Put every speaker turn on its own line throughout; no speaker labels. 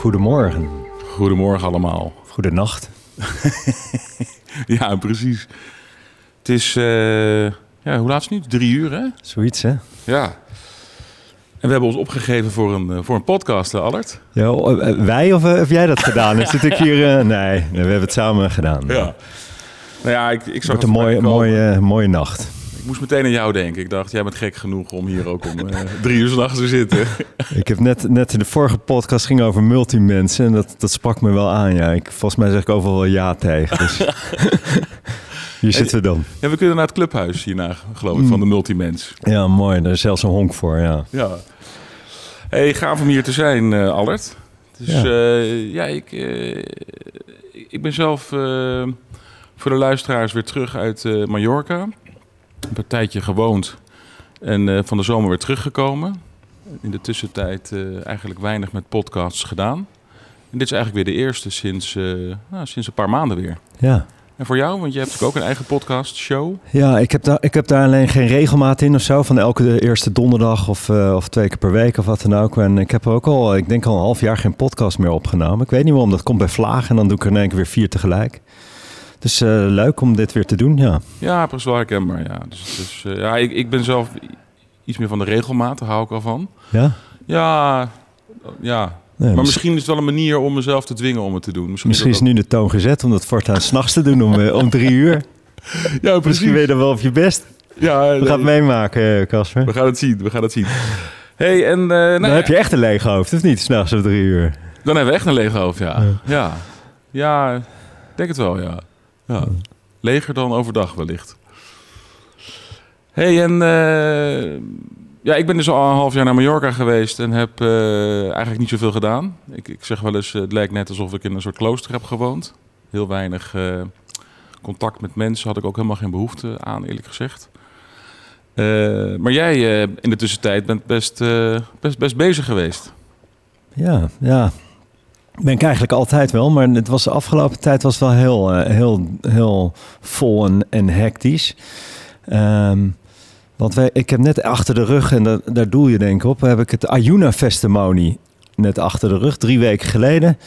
Goedemorgen.
Goedemorgen allemaal.
Goedenacht.
ja, precies. Het is, uh, ja, hoe laat is het nu? Drie uur, hè?
Zoiets, hè?
Ja. En we hebben ons opgegeven voor een, uh, voor een podcast, hè, Allard.
Ja, uh, wij of heb jij dat gedaan? Is het hier... nee, we hebben het samen gedaan.
Ja. Nou ja, ik, ik zag
het een mooie, mooie, mooie nacht.
Ik moest meteen aan jou denken. Ik dacht, jij bent gek genoeg om hier ook om uh, drie uur s'nachts te zitten.
ik heb net, net in de vorige podcast ging over multimensen. En dat, dat sprak me wel aan. Ja. Ik, volgens mij zeg ik overal wel ja tegen. Dus. hier zitten we dan.
Ja, we kunnen naar het clubhuis hierna, geloof ik, van de multimens.
Ja, mooi. Daar is zelfs een honk voor, ja.
Ja. Hey, gaaf om hier te zijn, uh, Allert. Dus ja, uh, ja ik, ik ben zelf voor de luisteraars weer terug uit Mallorca een tijdje gewoond en uh, van de zomer weer teruggekomen. In de tussentijd uh, eigenlijk weinig met podcasts gedaan. En dit is eigenlijk weer de eerste sinds, uh, nou, sinds een paar maanden weer.
Ja.
En voor jou, want je hebt ook een eigen podcast, show.
Ja, ik heb, daar, ik heb daar alleen geen regelmaat in of zo. Van elke eerste donderdag of, of twee keer per week of wat dan ook. En ik heb ook al, ik denk al een half jaar geen podcast meer opgenomen. Ik weet niet waarom, dat komt bij vlagen en dan doe ik er in één keer weer vier tegelijk. Dus uh, leuk om dit weer te doen, ja.
Ja, precies wel herkenbaar, ja. Dus, dus uh, ja, ik, ik ben zelf iets meer van de regelmaat, daar hou ik al van.
Ja?
Ja, ja. Nee, maar misschien is het wel een manier om mezelf te dwingen om het te doen.
Misschien, misschien is, is nu de toon gezet om dat voortaan s'nachts te doen om, uh, om drie uur.
Ja, precies.
Misschien weet je wel op je best.
Ja,
we gaan het meemaken, Casper.
We gaan het zien, we gaan het zien. Hey, en, nou,
Dan heb je echt een leeg hoofd, of niet? S'nachts om drie uur.
Dan hebben we echt een leeg hoofd, ja. Ja, ja, ja ik denk het wel, ja. Ja, leger dan overdag wellicht. hey, en uh, ja, ik ben dus al een half jaar naar Mallorca geweest en heb uh, eigenlijk niet zoveel gedaan. Ik, ik zeg wel eens, het lijkt net alsof ik in een soort klooster heb gewoond. Heel weinig uh, contact met mensen had ik ook helemaal geen behoefte aan, eerlijk gezegd. maar jij in de tussentijd bent best, best, best bezig geweest.
Ja, ja ben ik eigenlijk altijd wel, maar het was de afgelopen tijd was wel heel, uh, heel, heel vol en, en hectisch. Um, want wij, ik heb net achter de rug, en daar doel je denk ik op, heb ik het Ayuna Festimoney net achter de rug, drie weken geleden.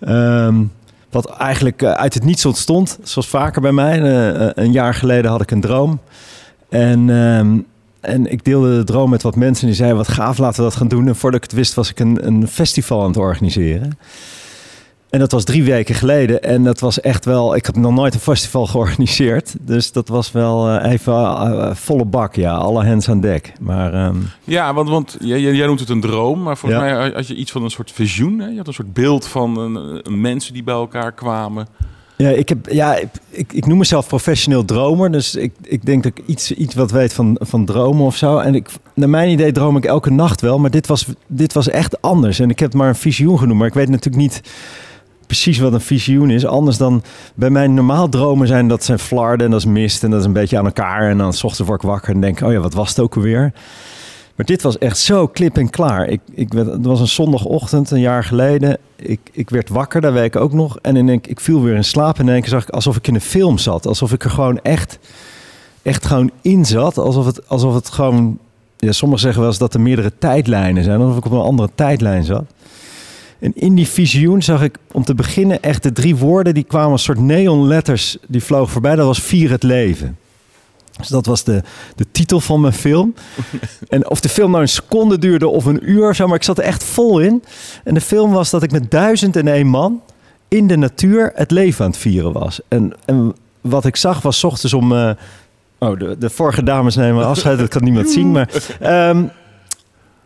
Um, wat eigenlijk uh, uit het niets ontstond, zoals vaker bij mij. Uh, een jaar geleden had ik een droom. En, um, en ik deelde de droom met wat mensen die zeiden, wat gaaf, laten we dat gaan doen. En voordat ik het wist, was ik een, een festival aan het organiseren. En dat was drie weken geleden. En dat was echt wel. Ik heb nog nooit een festival georganiseerd. Dus dat was wel uh, even uh, volle bak. Ja, alle hands aan dek. Maar, um...
Ja, want, want jij, jij, noemt het een droom. Maar volgens ja. mij had je iets van een soort visioen. Hè? Je had een soort beeld van een mensen die bij elkaar kwamen.
Ja, ik, heb, ja ik, ik noem mezelf professioneel dromer. Dus ik, ik denk dat ik iets, iets wat weet van, van dromen of zo. En ik, naar mijn idee droom ik elke nacht wel. Maar dit was, dit was echt anders. En ik heb het maar een visioen genoemd. Maar ik weet natuurlijk niet precies wat een visioen is. Anders dan bij mijn normaal dromen zijn dat zijn flarden en dat is mist en dat is een beetje aan elkaar. En dan s ochtends word ik wakker en denk oh ja, wat was het ook alweer? Maar dit was echt zo klip en klaar. Ik, ik, het was een zondagochtend, een jaar geleden. Ik, ik werd wakker, daar week ook nog. En in ik, ik viel weer in slaap. En in zag ik alsof ik in een film zat. Alsof ik er gewoon echt, echt gewoon in zat. Alsof het, alsof het gewoon... Ja, sommigen zeggen wel eens dat er meerdere tijdlijnen zijn. Alsof ik op een andere tijdlijn zat. En in die visioen zag ik om te beginnen echt de drie woorden... die kwamen als soort neonletters, die vlogen voorbij. Dat was Vier het leven. Dus dat was de, de titel van mijn film. En of de film nou een seconde duurde of een uur of zo, maar ik zat er echt vol in. En de film was dat ik met duizend en één man in de natuur het leven aan het vieren was. En, en wat ik zag was ochtends om... Uh, oh, de, de vorige dames nemen afscheid, dat kan niemand zien. Maar um,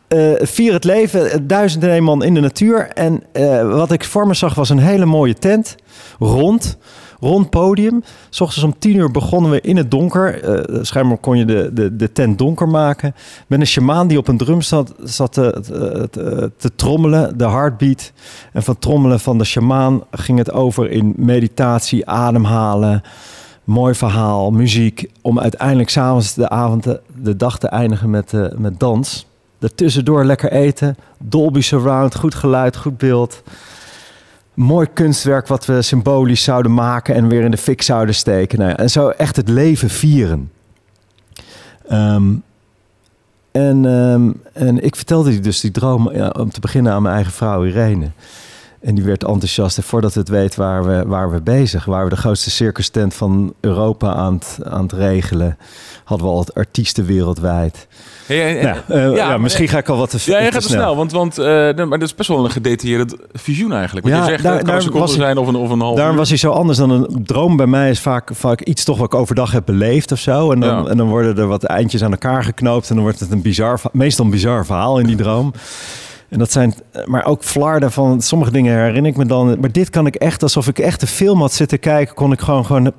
uh, vier het leven, duizend en één man in de natuur. En uh, wat ik voor me zag was een hele mooie tent, rond rond podium. S ochtends om tien uur begonnen we in het donker. Uh, schijnbaar kon je de, de, de tent donker maken. Met een shamaan die op een drum zat, zat te, te, te trommelen, de heartbeat. En van trommelen van de shamaan ging het over in meditatie, ademhalen mooi verhaal, muziek. Om uiteindelijk s'avonds de avond, de, dag te eindigen met, uh, met dans. Daartussendoor lekker eten. Dolby Surround, goed geluid, goed beeld. Mooi kunstwerk wat we symbolisch zouden maken en weer in de fik zouden steken. Nou en zo echt het leven vieren. Um, en, um, en ik vertelde dus die droom ja, om te beginnen aan mijn eigen vrouw Irene. En die werd enthousiast. En voordat het weet waren we, waren we bezig. Waren we de grootste circus tent van Europa aan het, aan het regelen. Hadden we al het artiesten wereldwijd.
Hey,
nou, uh, ja, ja, misschien ga ik al wat te,
ja, je
te
gaat te snel. Want, want uh, maar dat is best wel een gedetailleerd visioen eigenlijk. Want ja, je zegt, daar, het kan daar een seconde zijn of een, of een half
Daarom
uur.
was hij zo anders dan een droom. Bij mij is vaak, vaak iets toch wat ik overdag heb beleefd of zo. En dan, en dan worden er wat eindjes aan elkaar geknoopt. En dan wordt het een bizar, meestal een bizar verhaal in die droom. En dat zijn, maar ook flarden van sommige dingen herinner ik me dan. Maar dit kan ik echt, alsof ik echt een film had zitten kijken, kon ik gewoon, gewoon,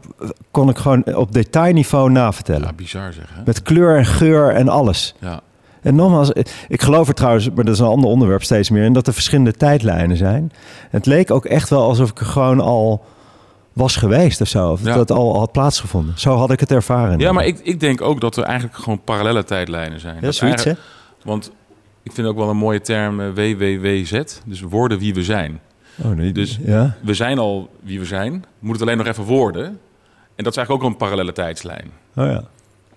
kon ik gewoon op detailniveau navertellen.
Ja, bizar zeg. Hè?
Met kleur en geur en alles.
Ja.
En nogmaals, ik geloof er trouwens, maar dat is een ander onderwerp steeds meer, in dat er verschillende tijdlijnen zijn. Het leek ook echt wel alsof ik er gewoon al was geweest of zo. Of ja. dat al had plaatsgevonden. Zo had ik het ervaren.
Ja, maar ik, ik denk ook dat er eigenlijk gewoon parallele tijdlijnen zijn.
Ja,
dat
zoiets hè?
Want ik vind ook wel een mooie term uh, WWWZ. Dus worden wie we zijn.
Oh, nee.
Dus
ja.
we zijn al wie we zijn. We moeten het alleen nog even worden. En dat is eigenlijk ook een parallele tijdslijn.
Oh ja.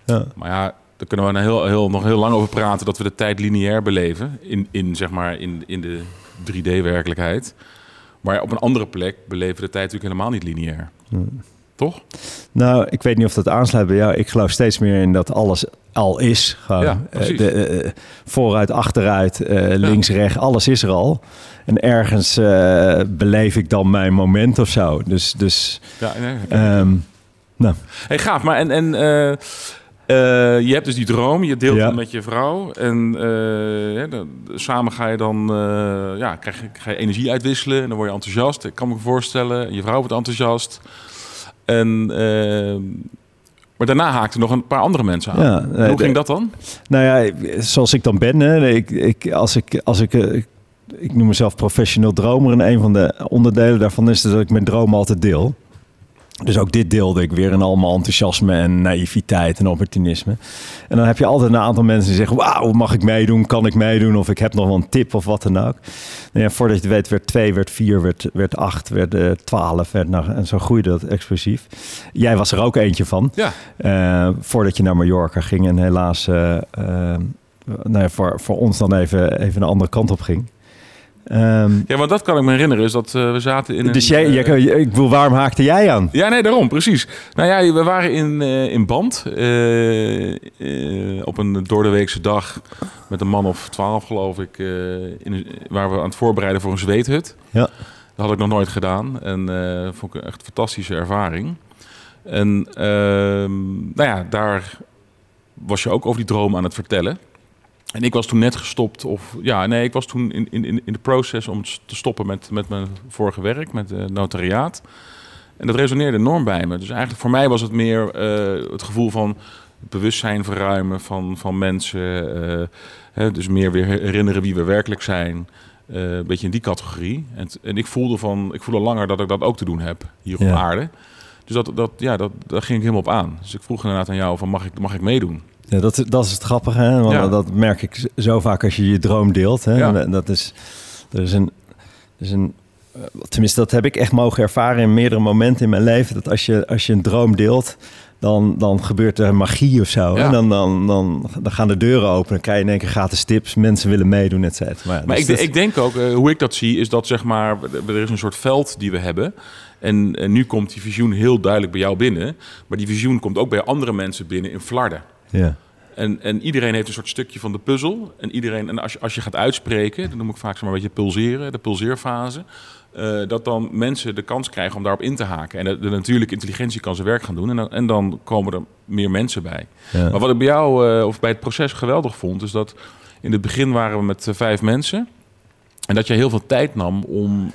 ja.
Maar ja, daar kunnen we een heel, heel, nog heel lang over praten... dat we de tijd lineair beleven. In, in, zeg maar, in, in de 3D-werkelijkheid. Maar op een andere plek beleven we de tijd natuurlijk helemaal niet lineair.
Hmm.
Toch?
Nou, ik weet niet of dat aansluit bij jou. Ik geloof steeds meer in dat alles al is. Gewoon.
Ja,
uh, de, uh, vooruit, achteruit, uh, links, ja. rechts, alles is er al. En ergens beleef ik dan mijn moment of zo. Dus, dus
ja, nee,
um, nou.
Hey, gaaf. Maar en, en je hebt dus die droom, je deelt ja. hem met je vrouw. En samen ga je dan ja, krijg ga je energie uitwisselen en dan word je enthousiast. Ik kan me voorstellen, je vrouw wordt enthousiast. En, uh, maar daarna haakten nog een paar andere mensen aan.
Ja, nee,
Hoe ging dat dan?
Nou ja, zoals ik dan ben. Hè, ik, ik, als ik, als ik, ik, ik noem mezelf professioneel dromer. En een van de onderdelen daarvan is dat ik mijn droom altijd deel. Dus ook dit deelde ik weer in allemaal enthousiasme en naïviteit en opportunisme. En dan heb je altijd een aantal mensen die zeggen: Wauw, mag ik meedoen? Kan ik meedoen? Of ik heb nog wel een tip of wat dan ook. Ja, voordat je het weet, werd twee, werd vier, werd, werd acht, werd uh, twaalf. Werd, nou, en zo groeide dat explosief. Jij was er ook eentje van.
Ja.
Uh, voordat je naar Mallorca ging en helaas uh, nou ja, voor, voor ons dan even, even een andere kant op ging. Um,
ja, want dat kan ik me herinneren, is dat uh, we zaten in
dus
een...
jij, jij, uh, ik bedoel, waarom haakte jij aan?
Ja, nee, daarom, precies. Nou ja, we waren in, uh, in Band op een doordeweekse dag met een man of twaalf, geloof ik, in, waar we aan het voorbereiden voor een zweethut.
Ja.
Dat had ik nog nooit gedaan en vond ik echt een fantastische ervaring. En ehm, nou ja, daar was je ook over die droom aan het vertellen. En ik was toen net gestopt, of ja, nee, ik was toen in, in, in de proces om te stoppen met, met mijn vorige werk, met het notariaat. En dat resoneerde enorm bij me. Dus eigenlijk voor mij was het meer uh, het gevoel van het bewustzijn verruimen van, van mensen. Uh, hè, dus meer weer herinneren wie we werkelijk zijn. Een beetje in die categorie. En, en ik voelde van, ik voelde langer dat ik dat ook te doen heb hier op aarde. Dus dat, dat, ja, dat, daar ging ik helemaal op aan. Dus ik vroeg inderdaad aan jou van mag ik, mag ik meedoen?
Ja, dat, is- dat is het grappige, hè? Want
Ja.
dat merk ik zo vaak als je je droom deelt. Hè?
Ja.
Dat is, er is een, er is een, eh, tenminste, dat heb ik echt mogen ervaren in meerdere momenten in mijn leven. Dat als je, als je een droom deelt, dan, dan gebeurt er magie of zo.
Ja.
hè? Dan, dan, dan, dan gaan de deuren open, dan krijg je in één keer gratis tips, mensen willen meedoen, et cetera. Maar, ja,
Maar
dus
ik,
dat-
ik denk ook, eh, hoe ik dat zie, is dat zeg maar, er is een soort veld die we hebben. En, en nu komt die visioen heel duidelijk bij jou binnen. Maar die visioen komt ook bij andere mensen binnen in Flarden.
Ja.
En, en iedereen heeft een soort stukje van de puzzel. En, iedereen, en als, je, als je gaat uitspreken, dan noem ik vaak zeg maar, een beetje pulseren, de pulseerfase. eh, dat dan mensen de kans krijgen om daarop in te haken. En de, de natuurlijke intelligentie kan zijn werk gaan doen. En dan, en dan komen er meer mensen bij.
Ja.
Maar wat ik bij jou, eh, of bij het proces geweldig vond, is dat in het begin waren we met eh, vijf mensen. En dat je heel veel tijd nam om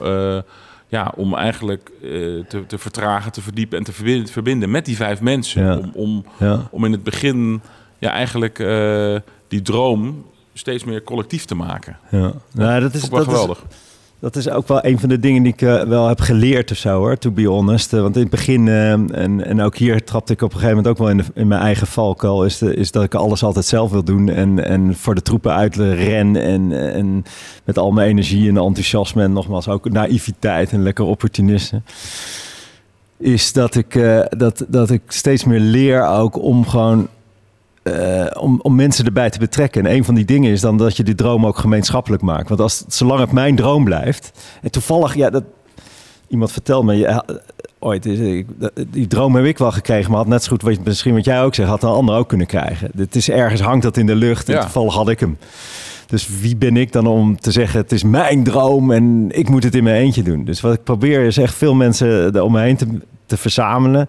ja, om eigenlijk eh, te, te vertragen, te verdiepen en te verbinden, verbinden met die vijf mensen.
Ja.
Om, om,
Ja.
om in het begin ja, eigenlijk eh, die droom steeds meer collectief te maken.
Ja. Nou, dat is, dat is,
geweldig.
Dat is ook wel een van de dingen die ik eh, wel heb geleerd of zo hoor, to be honest. Eh, want in het begin, eh, en, en ook hier trapte ik op een gegeven moment ook wel in, in mijn eigen valkuil, is, de, is dat ik alles altijd zelf wil doen en, en voor de troepen uit ren en, en met al mijn energie en enthousiasme en nogmaals ook naïviteit en lekker opportunisten. Is dat ik, dat, dat ik steeds meer leer ook om gewoon eh, om, om mensen erbij te betrekken. En een van die dingen is dan dat je die droom ook gemeenschappelijk maakt. Want als, zolang het mijn droom blijft. En toevallig, ja, dat, iemand vertelt me. Ja, ooit, is- ik- dat- die droom heb ik wel gekregen. Maar had net zo goed, wat, misschien wat jij ook zegt, had een ander ook kunnen krijgen. Het is ergens, hangt dat in de lucht. En
Ja.
toevallig had ik hem. Dus wie ben ik dan om te zeggen: het is mijn droom en ik moet het in mijn eentje doen? Dus wat ik probeer is echt veel mensen er om me heen te, te verzamelen.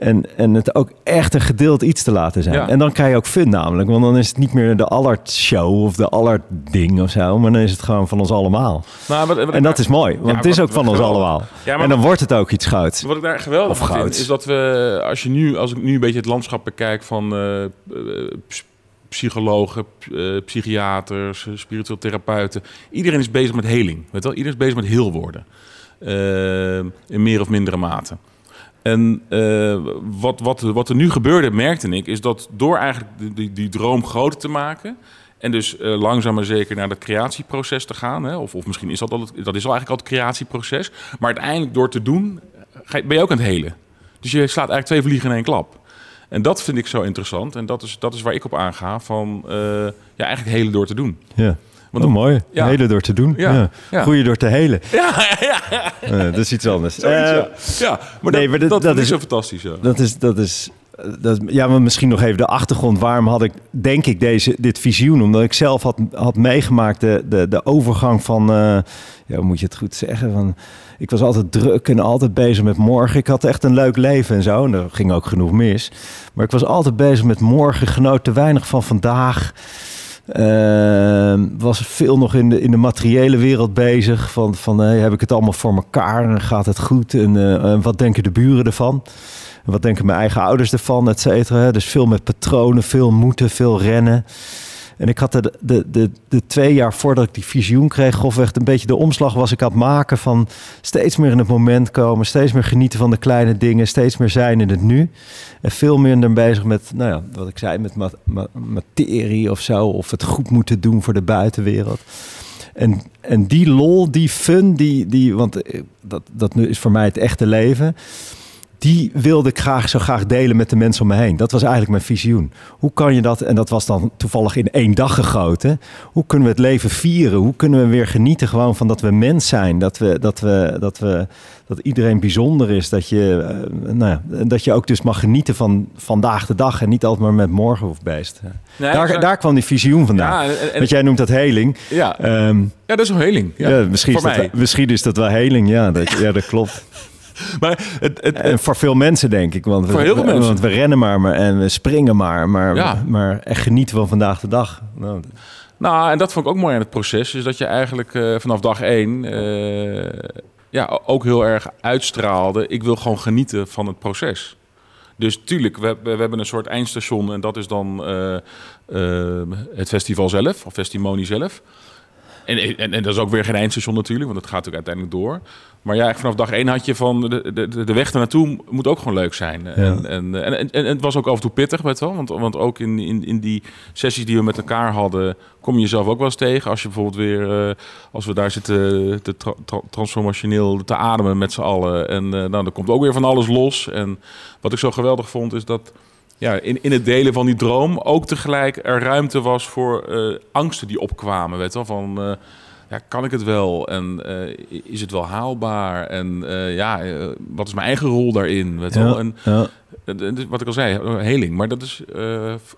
En, en het ook echt een gedeeld iets te laten zijn.
Ja.
En dan krijg je ook fun namelijk. Want dan is het niet meer de Allard show of de Allard ding of zo. Maar dan is het gewoon van ons allemaal.
Nou, wat, wat
En dat is mooi. Want
Ja,
het is
wat-
ook van ons
geweldig.
allemaal.
Ja, maar
en dan wordt het ook iets gouds.
Wat ik daar geweldig
Of
vind,
goud.
is dat we, als, je nu, als ik nu een beetje het landschap bekijk van eh, eh, ps- psychologen, eh, psychiaters, spiritueel therapeuten. Iedereen is bezig met heling. Weet wel? Iedereen is bezig met heel worden. Eh, in meer of mindere mate. En eh, wat, wat, wat er nu gebeurde, merkte ik, is dat door eigenlijk die, die, die droom groter te maken. En dus eh, langzaam maar zeker naar dat creatieproces te gaan. Hè? Of, of misschien is dat al het, dat is al eigenlijk al het creatieproces. Maar uiteindelijk door te doen, ga je- ben je ook aan het helen. Dus je slaat eigenlijk twee vliegen in één klap. En dat vind ik zo interessant. En dat is, dat is waar ik op aanga. Van eh, ja, eigenlijk helen door te doen.
Ja.
Want
oh, mooi.
Ja.
Helen door te doen.
Ja.
Ja.
Ja.
Groeien door te helen.
Ja, ja,
Eh, dat is iets anders.
zoiets,
Eh,
ja. ja. Maar
nee,
dat,
maar
dat,
dat-
dat
dat
is zo fantastisch. Ja.
Dat is, dat is, dat, ja, maar misschien nog even de achtergrond. Waarom had ik, denk ik, deze, dit visioen? Omdat ik zelf had, had meegemaakt de, de, de overgang van, eh, ja, hoe moet je het goed zeggen? Van, ik was altijd druk en altijd bezig met morgen. Ik had echt een leuk leven en zo. En er ging ook genoeg mis. Maar ik was altijd bezig met morgen. Genoot te weinig van vandaag. Ehm, was veel nog in de, in de materiële wereld bezig. Van, van hey, heb ik het allemaal voor elkaar en gaat het goed? En eh, wat denken de buren ervan? Wat denken mijn eigen ouders ervan, et? Dus veel met patronen, veel moeten, veel rennen. En ik had de, de, de, twee jaar voordat ik die visioen kreeg, grofweg een beetje de omslag was ik aan het maken van steeds meer in het moment komen, steeds meer genieten van de kleine dingen, steeds meer zijn in het nu. En veel minder bezig met, nou ja, wat ik zei, met ma- ma- materie of zo, of het goed moeten doen voor de buitenwereld. En, en die lol, die fun, die, die, want eh, dat, dat nu is voor mij het echte leven die wilde ik graag zo graag delen met de mensen om me heen. Dat was eigenlijk mijn visioen. Hoe kan je dat, en dat was dan toevallig in één dag gegoten. Hoe kunnen we het leven vieren? Hoe kunnen we weer genieten gewoon van dat we mens zijn? Dat, we, dat, we, dat, we, dat iedereen bijzonder is. Dat je, eh, nou ja, dat je ook dus mag genieten van vandaag de dag en niet altijd maar met morgen hoeft zijn.
Nee,
daar, daar kwam die visioen vandaan.
Ja, en-
Want jij noemt dat heling.
Ja,
Ehm,
ja, dat is een heling. Ja,
ja, misschien, is dat, wel- misschien is dat wel heling. Ja, dat, ja, dat klopt.
Maar het, het,
En voor veel mensen denk ik. Want we,
Voor heel veel
we-
mensen.
Want we rennen maar, maar en we springen maar. Maar,
Ja.
maar echt genieten van vandaag de dag. Nou,
Nou, en dat vond ik ook mooi aan het proces. Is dat je eigenlijk eh, vanaf dag één eh, ja, ook heel erg uitstraalde. Ik wil gewoon genieten van het proces. Dus tuurlijk, we, we hebben een soort eindstation. En dat is dan eh, eh, het festival zelf, of festimonie zelf. En, en, en dat is ook weer geen eindstation natuurlijk, want dat gaat natuurlijk uiteindelijk door. Maar ja, vanaf dag één had je van de, de, de weg ernaartoe moet ook gewoon leuk zijn. En, en, en, en, en het was ook af en toe pittig, weet wel. Want, want ook in, in, in die sessies die we met elkaar hadden, kom je jezelf ook wel eens tegen. Als je bijvoorbeeld weer, eh, als we daar zitten te tra- tra- transformationeel te ademen met z'n allen. En eh, nou, dan komt ook weer van alles los. En wat ik zo geweldig vond, is dat ja, in, in het delen van die droom ook tegelijk er ruimte was voor eh, angsten die opkwamen. Weet wel, van eh, ja, kan ik het wel? En eh, is het wel haalbaar? En ja, wat is mijn eigen rol daarin? Weet wel?
ja,
En
ja.
wat ik al zei, heling. Maar dat is,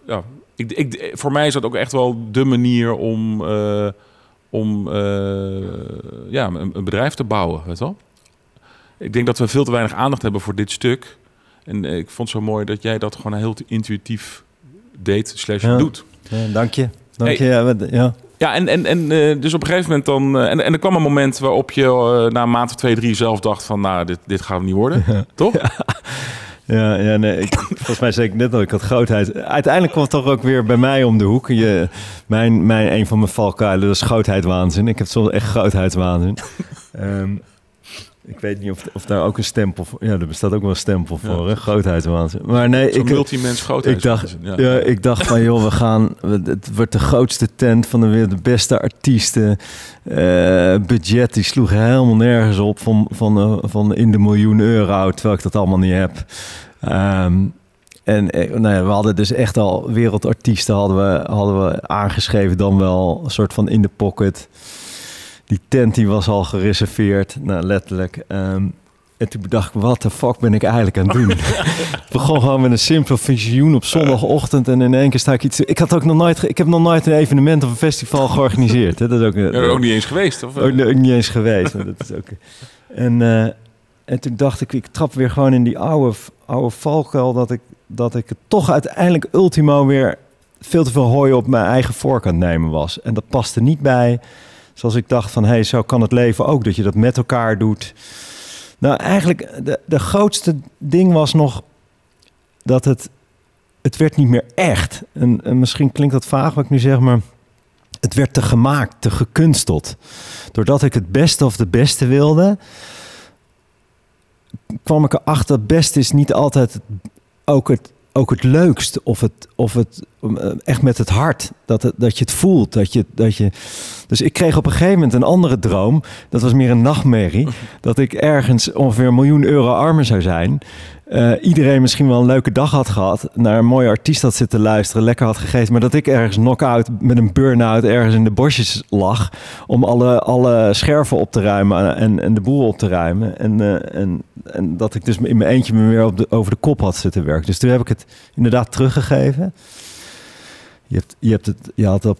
ja, ik, ik, voor mij is dat ook echt wel de manier om, om ja, een, een bedrijf te bouwen. Weet wel? Ik denk dat we veel te weinig aandacht hebben voor dit stuk. En eh, ik vond het zo mooi dat jij dat gewoon heel intuïtief deed slash
Ja.
doet.
Ja, dank je. Dank
Hey.
je. Ja, ja.
Ja, en, en, en eh, dus op een gegeven moment dan... eh, en, en er kwam een moment waarop je na een maand of twee, drie zelf dacht van... Nou, dit, dit gaat hem niet worden. Toch?
Ja, ja nee, ik, volgens mij zei ik net al, ik had grootheid. Uiteindelijk kwam het toch ook weer bij mij om de hoek. Je, mijn, mijn, een van mijn valkuilen, dat is grootheidswaanzin. Ik heb soms echt grootheidswaanzin. Ehm, ik weet niet of, of daar ook een stempel voor... Ja, er bestaat ook wel een stempel voor, hè? grootheidswaanzin. Maar nee, ik,
multimens grootheid.
ik dacht, ja. ik dacht van joh, we gaan, het wordt de grootste tent van de wereld, de beste artiesten. Eh, budget die sloeg helemaal nergens op van, van, eh, van in de miljoen euro, terwijl ik dat allemaal niet heb. Ehm, en eh, nou ja, we hadden dus echt al wereldartiesten hadden we, hadden we aangeschreven, dan wel een soort van in de pocket. Die tent die was al gereserveerd, nou letterlijk. Ehm, en toen bedacht ik, wat de fuck ben ik eigenlijk aan het doen? Ik begon gewoon met een simpel visioen op zondagochtend en in één keer sta ik iets... Ik, had ook nog nooit, ge- ik heb nog nooit een evenement of een festival georganiseerd. Hè? Dat is ook,
Ja, er ook niet eens geweest, of?
ook, ook niet eens geweest. maar dat is ook, en, eh, en toen dacht ik, ik trap weer gewoon in die oude, oude valkuil... Dat ik, dat ik het toch uiteindelijk ultimo weer veel te veel hooi op mijn eigen vork aan het nemen was. En dat paste niet bij zoals ik dacht van... hé, hey, zo kan het leven ook, dat je dat met elkaar doet... Nou, eigenlijk de, de grootste ding was nog dat het, het werd niet meer echt. En, en misschien klinkt dat vaag wat ik nu zeg, maar het werd te gemaakt, te gekunsteld. Doordat ik het beste of de beste wilde, kwam ik erachter dat best is niet altijd ook het, ook het leukst of het, of het echt met het hart. Dat, het, dat je het voelt. Dat je, dat je... Dus ik kreeg op een gegeven moment een andere droom. Dat was meer een nachtmerrie. Dat ik ergens ongeveer een miljoen euro armer zou zijn. Eh, iedereen misschien wel een leuke dag had gehad. Naar een mooie artiest had zitten luisteren. Lekker had gegeten. Maar dat ik ergens knock-out met een burn-out ergens in de bosjes lag. Om alle, alle scherven op te ruimen en, en de boel op te ruimen. En, eh, en, en dat ik dus in mijn eentje me weer op de, over de kop had zitten werken. Dus toen heb ik het inderdaad teruggegeven. Je, hebt, je, het, je had al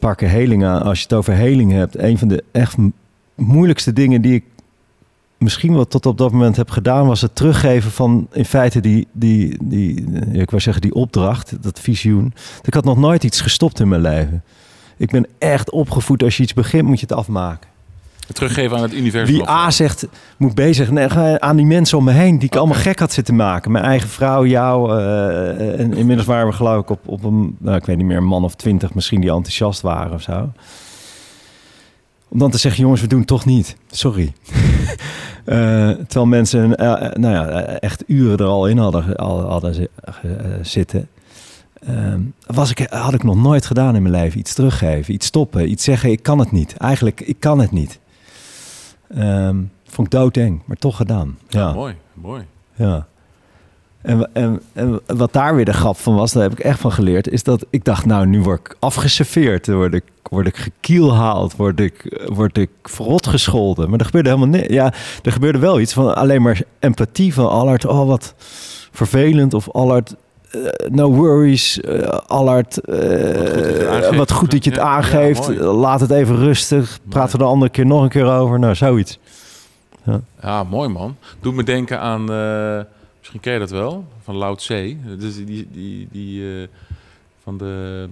aan. Als je het over heling hebt, een van de echt moeilijkste dingen die ik misschien wel tot op dat moment heb gedaan, was het teruggeven van in feite die, die, die ja, ik wou zeggen die opdracht, dat visioen. Ik had nog nooit iets gestopt in mijn leven. Ik ben echt opgevoed, als je iets begint, moet je het afmaken.
Teruggeven aan het universum.
Wie A zegt, moet B zeggen. Nee, aan die mensen om me heen die ik allemaal gek had zitten maken. Mijn eigen vrouw, jou. eh, en inmiddels waren we geloof ik op, op een, nou, ik weet niet meer, een man of twintig misschien die enthousiast waren of zo. Om dan te zeggen, jongens, we doen het toch niet. Sorry. Eh, terwijl mensen nou ja, echt uren er al in hadden, al, hadden zi- zitten. Ehm, was ik, had ik nog nooit gedaan in mijn leven. Iets teruggeven, iets stoppen, iets zeggen, ik kan het niet. Eigenlijk, ik kan het niet. Ehm, vond ik doodeng, maar toch gedaan.
Ja,
Ja,
mooi, mooi.
ja. En, en, en wat daar weer de grap van was, daar heb ik echt van geleerd, is dat ik dacht, nou, nu word ik afgeserveerd, word ik, word ik gekielhaald, word ik, word ik verrot gescholden. Maar er gebeurde helemaal niks. Ja, er gebeurde wel iets van alleen maar empathie van Allard, oh wat vervelend, of Allard, eh, no worries, eh, Allard, eh,
Wat goed dat je het aangeeft.
het
Ja, ja,
laat het even rustig, praten we de andere keer nog een keer over, nou, zoiets.
Ja, mooi man. Doet me denken aan, misschien ken je dat wel, van Lao Tse. Dus die, die, die van de,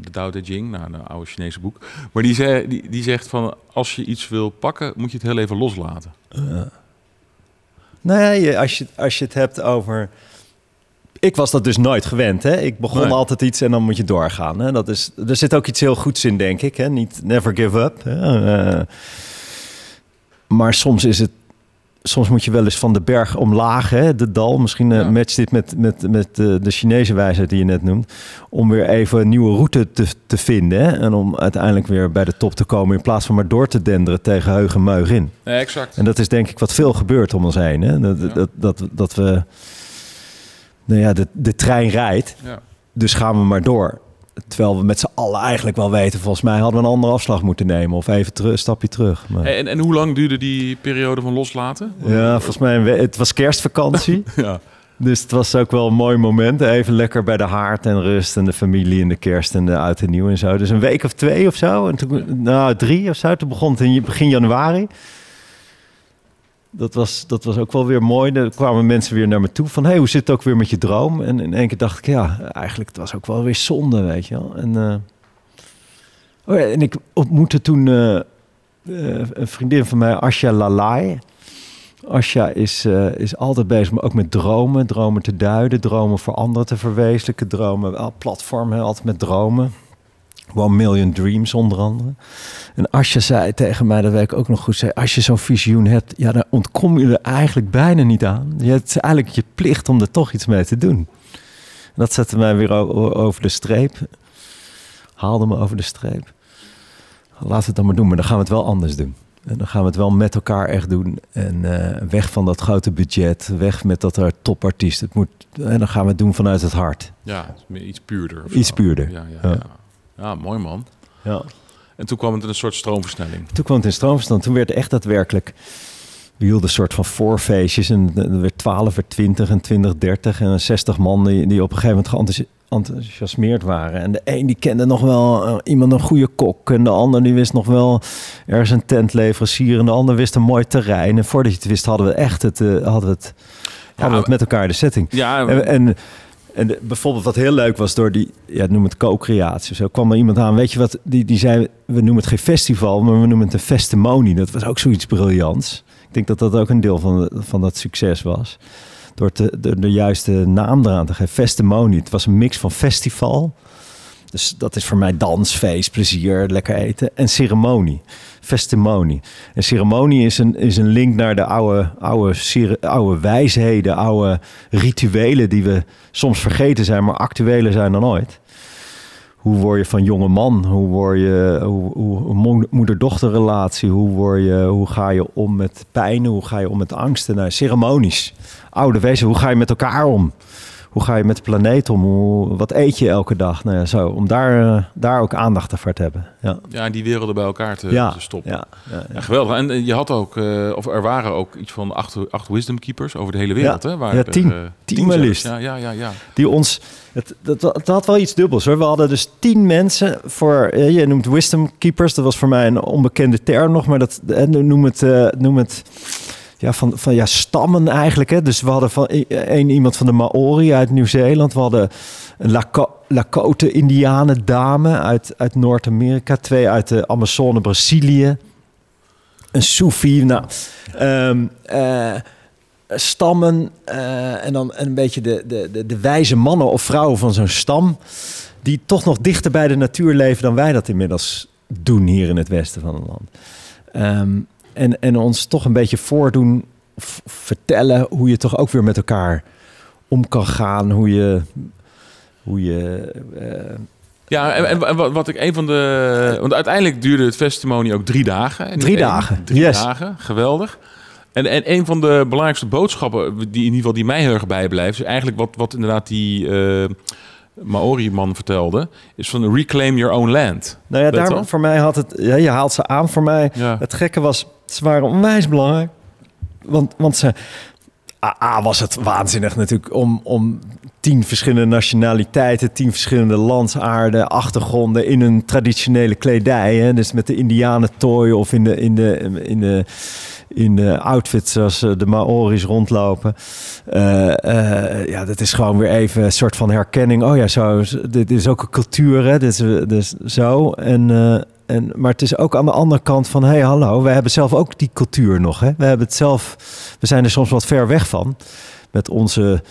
de Tao Te Ching, nou, een oude Chinese boek. Maar die, zei, die, die zegt van, als je iets wil pakken, moet je het heel even loslaten.
Nee, je- als je, als je het hebt over. Ik was dat dus nooit gewend. Hè? Ik begon
Nee.
altijd iets en dan moet je doorgaan. Hè? Dat is, er zit ook iets heel goeds in, denk ik. Hè? Niet never give up. Hè? Eh, maar soms is het. Soms moet je wel eens van de berg omlaag, hè? de dal. Misschien
Ja.
matcht dit met, met, met eh, de Chinese wijsheid die je net noemt. Om weer even een nieuwe route te, te vinden. Hè? En om uiteindelijk weer bij de top te komen. In plaats van maar door te denderen tegen heug en meug in.
Nee, exact.
En dat is denk ik wat veel gebeurt om ons heen. Hè? Dat,
Ja.
dat, dat, dat we... Nou ja, de, de trein rijdt,
Ja.
dus gaan we maar door. Terwijl we met z'n allen eigenlijk wel weten... volgens mij hadden we een andere afslag moeten nemen... of even terug, een stapje terug. Maar,
En, en hoe lang duurde die periode van loslaten?
ja, volgens mij... Het was kerstvakantie.
Ja.
dus het was ook wel een mooi moment. Even lekker bij de haard en rust... en de familie en de kerst en de oud en nieuw en zo. Dus een week of twee of zo. En toen, nou, drie of zo. Toen begon het in begin januari. Dat was, dat was ook wel weer mooi. Er kwamen mensen weer naar me toe van... hey, hoe zit het ook weer met je droom? En in één keer dacht ik, ja, eigenlijk het was ook wel weer zonde, weet je wel. En, eh, Oh ja, en ik ontmoette toen eh, eh, een vriendin van mij, Asja Lalai. Asja is, is altijd bezig, maar ook met dromen. Dromen te duiden, dromen voor anderen te verwezenlijken. Dromen, wel platform, altijd met dromen. One Million Dreams onder andere. En Asja zei tegen mij, dat weet ik ook nog goed, zei, als je zo'n visioen hebt, ja, dan ontkom je er eigenlijk bijna niet aan. Je, is eigenlijk je plicht om er toch iets mee te doen. En dat zette mij weer over de streep. Haalde me over de streep. Laten we het dan maar doen, maar dan gaan we het wel anders doen. En dan gaan we het wel met elkaar echt doen. En eh, weg van dat grote budget. Weg met dat er topartiest. Het moet, en dan gaan we het doen vanuit het hart.
Ja, iets puurder.
Iets puurder.
Ja, ja,
Ja.
ja. Ja, mooi man.
Ja.
En toen kwam het in een soort stroomversnelling.
Toen kwam het in stroomverstand. Toen werd echt daadwerkelijk... We hielden een soort van voorfeestjes. En er werd 12, werd 20 en 20, 30. En 60 man die, die op een gegeven moment enthousiasmeerd waren. En de een die kende nog wel eh, iemand een goede kok. En de ander die wist nog wel ergens een tentleverancier. En de ander wist een mooi terrein. En voordat je het wist hadden we echt het, eh, hadden we het, hadden we het met elkaar de setting.
Ja,
En, en, en bijvoorbeeld wat heel leuk was door die, ja, noem het co-creatie zo, kwam er iemand aan, weet je wat, die, die zei, we noemen het geen festival, maar we noemen het een festimonie. Dat was ook zoiets briljants. Ik denk dat dat ook een deel van, van dat succes was. Door de, de juiste naam eraan te geven, festimonie. Het was een mix van festival, dus dat is voor mij dans, feest, plezier, lekker eten. En ceremonie, festimonie. En ceremonie is een, is een link naar de oude, oude, oude wijsheden, oude rituelen die we soms vergeten zijn, maar actueler zijn dan ooit. Hoe word je van jonge man? Hoe word je hoe, hoe, hoe mo- moeder-dochterrelatie? Hoe, word je, hoe ga je om met pijn? Hoe ga je om met angsten? Nou, ceremonies. Oude wezen, hoe ga je met elkaar om? Hoe ga je met de planeet om? Hoe, wat eet je elke dag? Nou ja, zo, om daar, eh, daar ook aandacht voor te hebben. Ja,
ja, die werelden bij elkaar te,
ja,
te stoppen.
ja, ja,
Ja, geweldig. En eh, je had ook, eh, of er waren ook iets van acht, acht wisdom keepers over de hele wereld. Hè? Waar
Ja,
er,
tien.
zelfs.
liefst.
Ja, ja, ja, ja.
die ons. Het, het, het had wel iets dubbels hoor. We hadden dus tien mensen voor. Je noemt wisdom keepers. Dat was voor mij een onbekende term nog, maar dat noem het. noem het ja, van, van ja, stammen eigenlijk. Hè. Dus we hadden van één iemand van de Maori uit Nieuw-Zeeland. We hadden een Lako- Lakota-Indianen dame uit, uit Noord-Amerika. Twee uit de Amazone, Brazilië. Een Soefi. Nou, ehm, eh, stammen eh, en dan een beetje de, de, de, wijze mannen of vrouwen van zo'n stam... die toch nog dichter bij de natuur leven dan wij dat inmiddels doen hier in het westen van het land. Ehm, en, en ons toch een beetje voordoen, vertellen hoe je toch ook weer met elkaar om kan gaan. Hoe je... Hoe je eh,
Ja, en, en wat- wat ik een van de. Want uiteindelijk duurde het festival ook drie dagen.
Drie dagen,
Drie
yes.
dagen, geweldig. En, en een van de belangrijkste boodschappen, die in ieder geval die mij heel erg bijblijft, is eigenlijk wat, wat inderdaad die eh, Maori-man vertelde, is van reclaim your own land.
nou ja, daar, voor mij had het... Ja, je haalt ze aan voor mij.
Ja.
Het gekke was, ze waren onwijs belangrijk. Want, want ze... A, was het waanzinnig natuurlijk om, om tien verschillende nationaliteiten, tien verschillende landsaarden, achtergronden in een traditionele kledij. Hè? Dus met de indianentooi of in de, in de, in de, in de outfits zoals eh, de Maori's rondlopen. Eh, eh, ja, dat is gewoon weer even een soort van herkenning. Oh ja, zo, dit is ook een cultuur, hè? Dit is, dus zo. En, en, maar het is ook aan de andere kant van... hé, hey, hallo, we hebben zelf ook die cultuur nog. Hè? We hebben het zelf... We zijn er soms wat ver weg van. Met onze,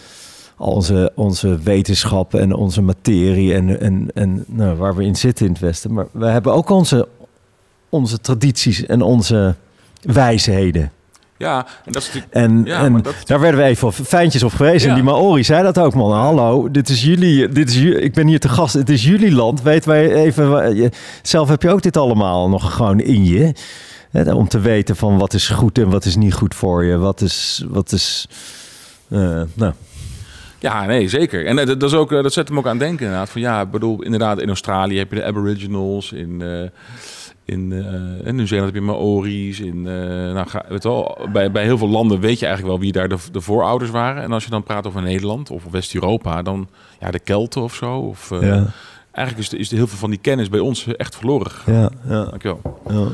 onze, onze wetenschap en onze materie... en, en, en nou, waar we in zitten in het Westen. Maar we hebben ook onze, onze tradities en onze wijsheden.
Ja, en dat is.
En,
Ja,
en
maar dat-
daar werden we even fijntjes op gewezen.
Ja.
En die Maori zei dat ook, man. Hallo, dit is jullie, dit is ik ben hier te gast. Het is jullie land. Weet wij even, zelf heb je ook dit allemaal nog gewoon in je. Hè, om te weten van wat is goed en wat is niet goed voor je. Wat is, wat is, eh, nou,
Ja, nee, zeker. En eh, dat, dat, is ook, eh, dat zet hem ook aan denken inderdaad. Van ja, ik bedoel, inderdaad, in Australië heb je de Aboriginals, in, in, eh, in Nieuw-Zeeland heb je Maori's. In, eh, nou, ga, weet wel, bij, bij heel veel landen weet je eigenlijk wel wie daar de, de voorouders waren. En als je dan praat over Nederland of West-Europa, dan ja, de Kelten of zo. Of, eh,
ja,
Eigenlijk is, de, is de heel veel van die kennis bij ons echt verloren gegaan.
ja, ja,
Dankjewel.
ja.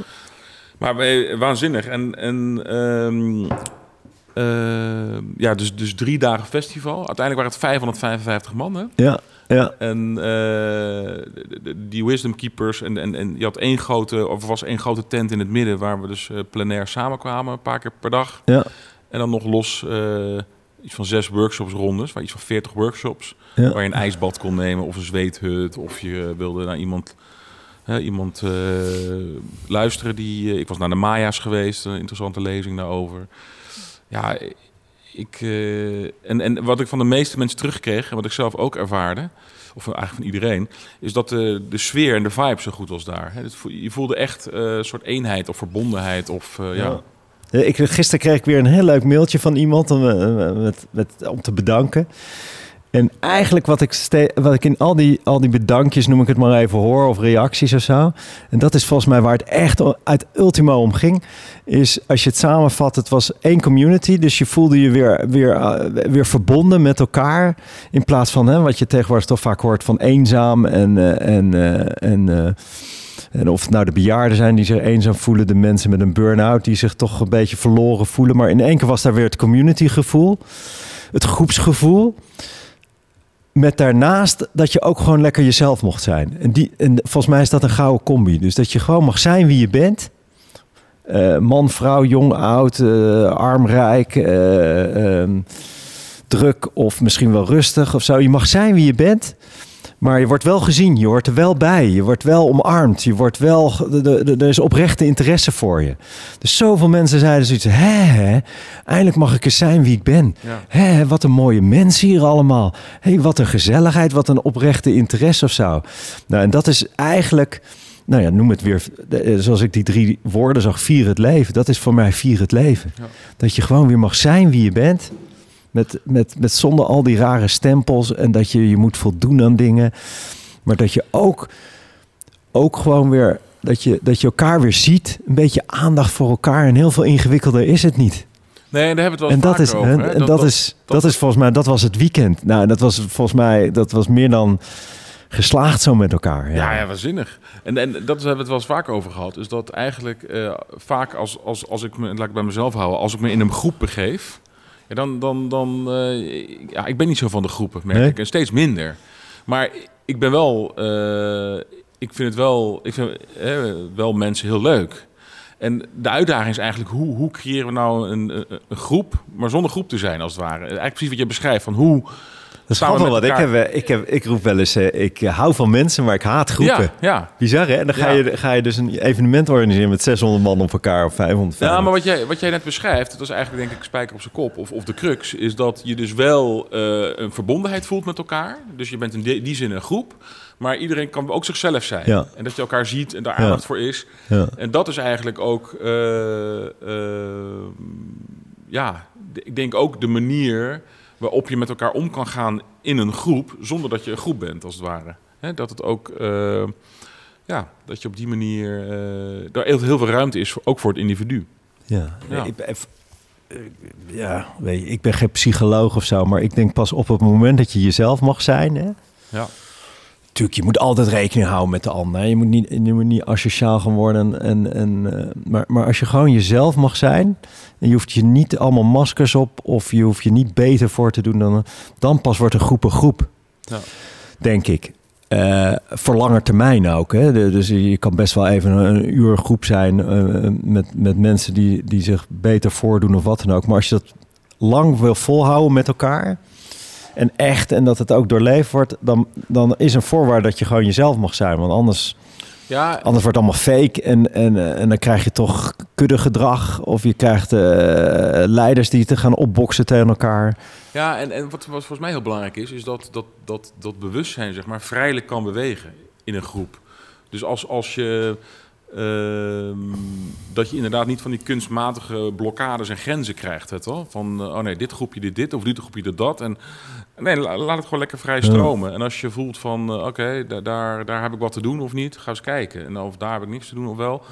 Maar wij- waanzinnig. En, en ehm, eh, ja, dus, dus drie dagen festival. Uiteindelijk waren het 555 man. Hè?
Ja, ja.
En eh, die Wisdom Keepers. En, en, en je had één grote, of was één grote tent in het midden. waar we dus eh, plenair samenkwamen. Een paar keer per dag.
Ja,
En dan nog los eh, iets van zes workshops rondes. Waar iets van 40 workshops.
ja.
Waar je een ijsbad kon nemen. Of een zweethut. Of je wilde naar iemand. iemand luisteren die. ik was naar de Maya's geweest, een interessante lezing daarover. Ja, ik, eh, en, en wat ik van de meeste mensen terugkreeg, en wat ik zelf ook ervaarde, of eigenlijk van iedereen, is dat de, de sfeer en de vibe zo goed was daar. Je voelde echt eh, een soort eenheid of verbondenheid. Of, eh, ja.
Ja. Ik, gisteren kreeg ik weer een heel leuk mailtje van iemand om, met, met, om te bedanken. En eigenlijk wat ik, wat ik in al die, al die bedankjes, noem ik het maar even, hoor, of reacties of zo. En dat is volgens mij waar het echt uit ultimo om ging. Is als je het samenvat, het was één community. Dus je voelde je weer, weer, eh, weer verbonden met elkaar. In plaats van hè, wat je tegenwoordig toch vaak hoort van eenzaam en... eh, en, eh, en en of nou de bejaarden zijn die zich eenzaam voelen, de mensen met een burn-out die zich toch een beetje verloren voelen. Maar in één keer was daar weer het communitygevoel, het groepsgevoel. Met daarnaast dat je ook gewoon lekker jezelf mocht zijn. En, die, en volgens mij is dat een gouden combi. Dus dat je gewoon mag zijn wie je bent. Eh, man, vrouw, jong, oud, eh, arm, rijk, eh, ehm, druk of misschien wel rustig of zo. Je mag zijn wie je bent. Maar je wordt wel gezien, je hoort er wel bij, je wordt wel omarmd, je wordt wel, er is oprechte interesse voor je. Dus zoveel mensen zeiden zoiets, hè, hè, eindelijk mag ik eens zijn wie ik ben.
Ja.
Hè, wat een mooie mensen hier allemaal. Hé, wat een gezelligheid, wat een oprechte interesse of zo. Nou, en dat is eigenlijk, nou ja, noem het weer, eh, zoals ik die drie woorden zag, vier het leven. Dat is voor mij vier het leven.
Ja.
Dat je gewoon weer mag zijn wie je bent. Met, met, met zonder al die rare stempels en dat je je moet voldoen aan dingen. Maar dat je ook, ook gewoon weer, dat je, dat je elkaar weer ziet. Een beetje aandacht voor elkaar. En heel veel ingewikkelder is het niet.
Nee, daar hebben we het wel
En dat is,
over.
en, en dat, is, dat, is volgens mij, dat was het weekend. Nou, dat was volgens mij, dat was meer dan geslaagd zo met elkaar.
Ja, ja, waanzinnig. En, en dat hebben we het wel eens vaak over gehad. Is dat eigenlijk eh, vaak als, als, als ik me, laat ik bij mezelf houden, als ik me in een groep begeef, ja, dan, dan, dan eh, ja, ik ben niet zo van de groepen, merk
Nee?
ik. En steeds minder. Maar ik ben wel, eh, ik vind het wel, ik vind wel mensen heel leuk. En de uitdaging is eigenlijk, hoe, hoe creëren we nou een, een, groep, maar zonder groep te zijn als het ware. Eigenlijk precies wat je beschrijft, van hoe
is
staan we
grappig,
met
want ik, heb, ik, heb, ik roep wel eens, eh, ik eh, hou van mensen, maar ik haat groepen.
Ja, ja.
Bizar hè? En dan ga,
Ja.
je, ga je dus een evenement organiseren met 600 man op elkaar of 500.
Ja, maar wat jij, wat jij net beschrijft, dat is eigenlijk denk ik spijker op zijn kop. Of, of de crux, is dat je dus wel eh, een verbondenheid voelt met elkaar. Dus je bent in die, zin een groep. Maar iedereen kan ook zichzelf zijn.
Ja.
En dat je elkaar ziet en daar aandacht voor is.
Ja.
En dat is eigenlijk ook, ja, ik denk ook de manier waarop je met elkaar om kan gaan in een groep, zonder dat je een groep bent, als het ware. Dat het ook, eh, ja, dat je op die manier, eh daar heel, heel veel ruimte is, voor, ook voor het individu.
Ja,
Ja.
Ik, ben, eh, ja weet je, ik ben geen psycholoog of zo, maar ik denk pas op het moment dat je jezelf mag zijn. Hè?
Ja.
Tuurlijk, je moet altijd rekening houden met de ander. Je moet niet, je moet niet asociaal gaan worden. En, en, eh, maar, maar als je gewoon jezelf mag zijn... en je hoeft je niet allemaal maskers op... of je hoeft je niet beter voor te doen... dan, dan pas wordt een groep een groep,
Ja.
denk ik. Eh, voor lange termijn ook. Hè? De- dus je kan best wel even een, een uur groep zijn... eh, met, met mensen die, die zich beter voordoen of wat dan ook. Maar als je dat lang wil volhouden met elkaar en echt en dat het ook doorleefd wordt, dan, dan is een voorwaarde dat je gewoon jezelf mag zijn. Want anders,
Ja,
anders wordt het allemaal fake en, en, en dan krijg je toch kuddegedrag of je krijgt eh, leiders die te gaan opboksen tegen elkaar.
ja en, en wat, wat volgens mij heel belangrijk is, is dat, dat, dat, dat bewustzijn zeg maar, vrijelijk kan bewegen in een groep. Dus als, als je, ehm, dat je inderdaad niet van die kunstmatige blokkades en grenzen krijgt. Het? Van, eh, oh nee, dit groepje dit dit of dit groepje dit dat. En, nee, la- laat het gewoon lekker vrij stromen. En als je voelt van, eh, oké, da- daar, daar heb ik wat te doen of niet, ga eens kijken. En of daar heb ik niks te doen of wel.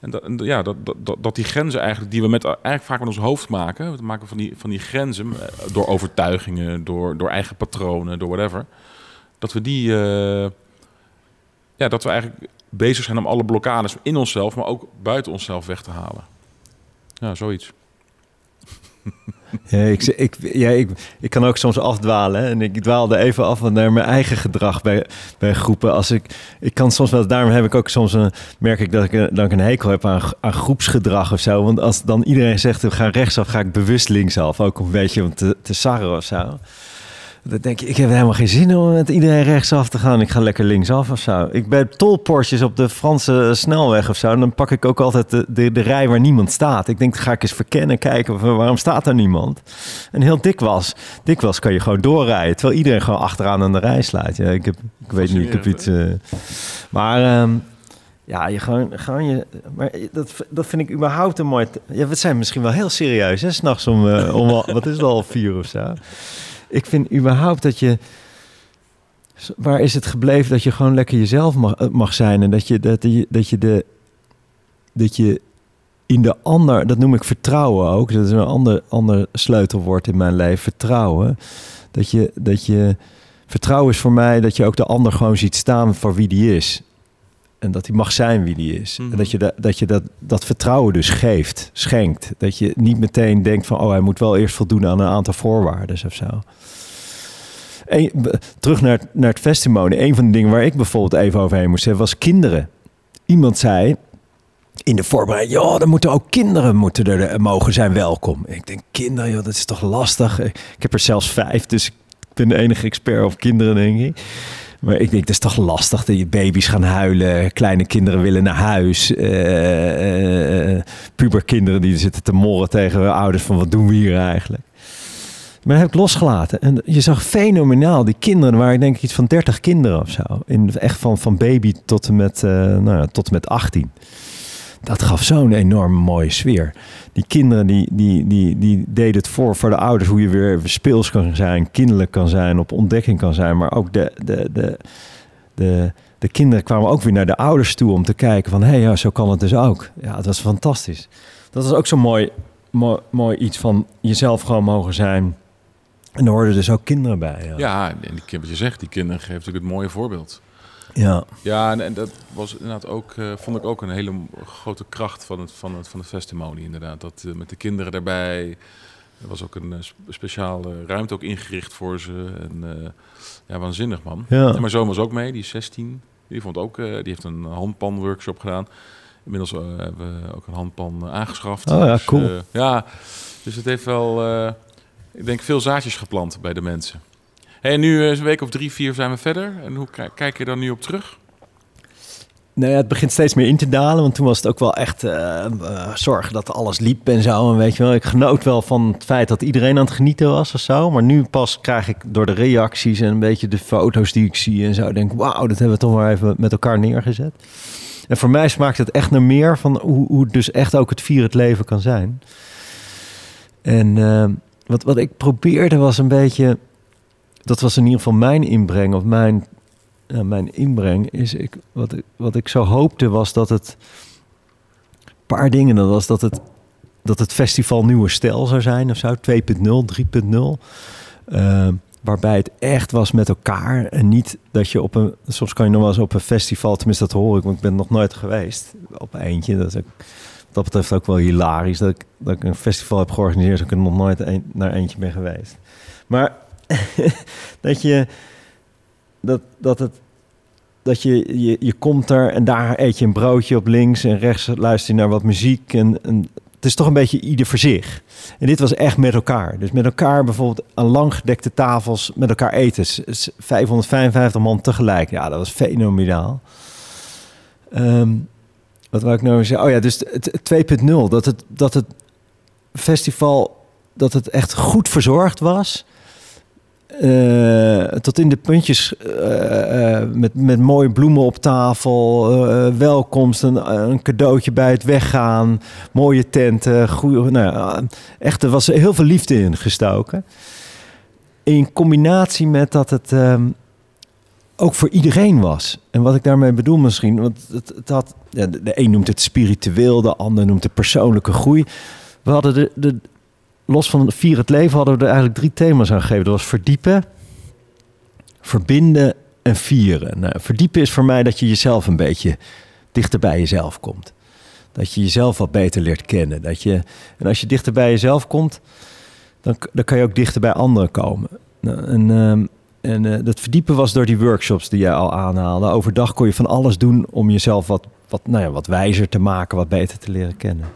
En, dat, en ja, dat, dat, dat, dat die grenzen eigenlijk, die we met, eigenlijk vaak met ons hoofd maken, we maken van die, van die grenzen eh, door overtuigingen, door, door eigen patronen, door whatever, dat we die, eh, ja, dat we eigenlijk bezig zijn om alle blokkades in onszelf, maar ook buiten onszelf weg te halen. Ja, zoiets.
Ja, ik, ik, ja, ik, ik kan ook soms afdwalen. En ik dwaalde even af naar mijn eigen gedrag bij, bij groepen. Als ik, ik kan soms wel, daarom heb ik ook soms een, merk ik dat ik, ik een hekel heb aan, aan groepsgedrag of zo. Want als dan iedereen zegt, we gaan rechtsaf, ga ik bewust linksaf. Ook een beetje om te, te sarren of zo. Dan denk je, ik heb helemaal geen zin om met iedereen rechtsaf te gaan. Ik ga lekker linksaf of zo. Ik ben tolportjes op de Franse snelweg of zo. En dan pak ik ook altijd de, de, de rij waar niemand staat. Ik denk, ga ik eens verkennen, kijken waarom staat er niemand. En heel dikwijls, dikwijls kan je gewoon doorrijden. Terwijl iedereen gewoon achteraan aan de rij slaat. Ja, ik, heb, ik weet niet, ik heb iets... Uh, maar... Um, ja, je gewoon, gewoon je. Maar dat, dat vind ik überhaupt een mooi. Ja, we zijn misschien wel heel serieus, hè? S'nachts om, uh, om. Wat is het al, vier of zo? Ik vind überhaupt dat je. Waar is het gebleven dat je gewoon lekker jezelf mag, eh, mag zijn en dat je, dat, je, dat je de. Dat je in de ander, dat noem ik vertrouwen ook. Dat is een ander, ander sleutelwoord in mijn leven. Vertrouwen. Dat je, dat je. Vertrouwen is voor mij dat je ook de ander gewoon ziet staan voor wie die is. En dat hij mag zijn wie die is. En mhm. dat je, dat, dat, je dat, dat vertrouwen dus geeft, schenkt. Dat je niet meteen denkt van... oh, hij moet wel eerst voldoen aan een aantal voorwaarden of zo. En, terug naar, naar het festival. Een van de dingen waar ik bijvoorbeeld even overheen moest hebben... was kinderen. Iemand zei in de voorbereiding... ja, er moeten ook kinderen moeten er, mogen zijn welkom. ik denk, kinderen, joh, dat is toch lastig? Ik heb er zelfs vijf, dus ik ben de enige expert op kinderen, denk ik. Maar ik denk, dat is toch lastig dat je baby's gaan huilen. Kleine kinderen willen naar huis. Uh, puberkinderen die zitten te morren tegen hun ouders van wat doen we hier eigenlijk. Maar heb ik losgelaten. En je zag fenomenaal die kinderen, waar ik denk iets van 30 kinderen of zo. In, echt van, van baby tot en met, nou, tot en met 18 dat gaf zo'n enorm mooie sfeer. Die kinderen die, die, die, die deden het voor voor de ouders hoe je weer speels kan zijn, kinderlijk kan zijn, op ontdekking kan zijn. Maar ook de, de, de, de, de kinderen kwamen ook weer naar de ouders toe om te kijken van hé, hey, ja, zo kan het dus ook. Ja, het was fantastisch. Dat was ook zo'n mooi, mooi, mooi iets van jezelf gewoon mogen zijn. En er hoorden dus ook kinderen bij.
Ja, ja en die, wat je zegt, die kinderen geeft natuurlijk het mooie voorbeeld.
Ja,
ja en, dat was inderdaad ook, uh, vond ik ook een hele grote kracht van het, van het, van het festival inderdaad. Dat uh, met de kinderen erbij. Er was ook een uh, speciale ruimte ook ingericht voor ze. En, ja, waanzinnig man. Ja. En mijn zoon was ook mee, die is 16. Die, vond ook, die heeft een handpan-workshop gedaan. Inmiddels hebben we ook een handpan aangeschaft.
Oh ja, dus, cool.
ja, dus het heeft wel, ik denk, veel zaadjes geplant bij de mensen. Hey, nu is een week of drie, vier zijn we verder. En hoe kijk je dan nu op terug?
Nou ja, het begint steeds meer in te dalen. Want toen was het ook wel echt uh, zorgen dat alles liep en zo. En weet je wel, ik genoot wel van het feit dat iedereen aan het genieten was of zo. Maar nu pas krijg ik door de reacties en een beetje de foto's die ik zie en zo. Denk, wauw, dat hebben we toch maar even met elkaar neergezet. En voor mij smaakt het echt naar meer van hoe, hoe dus echt ook het vier het leven kan zijn. En wat, wat ik probeerde was een beetje dat was in ieder geval mijn inbreng, of mijn, mijn inbreng, is ik, wat, ik, wat ik zo hoopte was dat het, een paar dingen, dat was dat het, dat het festival Nieuwe Stijl zou zijn of zo, 2.0, 3.0. Uh, waarbij het echt was met elkaar en niet dat je op een, soms kan je nog wel eens op een festival, tenminste dat hoor ik, want ik ben nog nooit geweest op eentje. Dat is ook, dat betreft ook wel hilarisch dat ik, dat ik een festival heb georganiseerd, dat ik er nog nooit naar eentje ben geweest. Maar dat je dat, dat het dat je, je, je komt er en daar eet je een broodje op links en rechts luister je naar wat muziek. En, het is toch een beetje ieder voor zich. En dit was echt met elkaar. Dus met elkaar bijvoorbeeld aan lang gedekte tafels met elkaar eten. 555 man tegelijk. Ja, dat was fenomenaal. Um, wat wil ik nou zeggen? Oh ja, dus 2.0. Dat het, dat het festival, dat het echt goed verzorgd was. Uh, tot in de puntjes uh, uh, met, met mooie bloemen op tafel, welkomst, een, een, cadeautje bij het weggaan, mooie tenten, goede, nou, echt, er was heel veel liefde in gestoken. In combinatie met dat het um, ook voor iedereen was. En wat ik daarmee bedoel misschien, want het, het had, de een noemt het spiritueel, de ander noemt het persoonlijke groei. We hadden de, de, los van vier het leven hadden we er eigenlijk drie thema's aan gegeven. Dat was verdiepen, verbinden en vieren. Nou, verdiepen is voor mij dat je jezelf een beetje dichter bij jezelf komt. Dat je jezelf wat beter leert kennen. Dat je, en als je dichter bij jezelf komt, dan, dan kan je ook dichter bij anderen komen. Nou, en ehm, en uh, dat verdiepen was door die workshops die jij al aanhaalde. Overdag kon je van alles doen om jezelf wat, wat, nou ja, wat wijzer te maken, wat beter te leren kennen.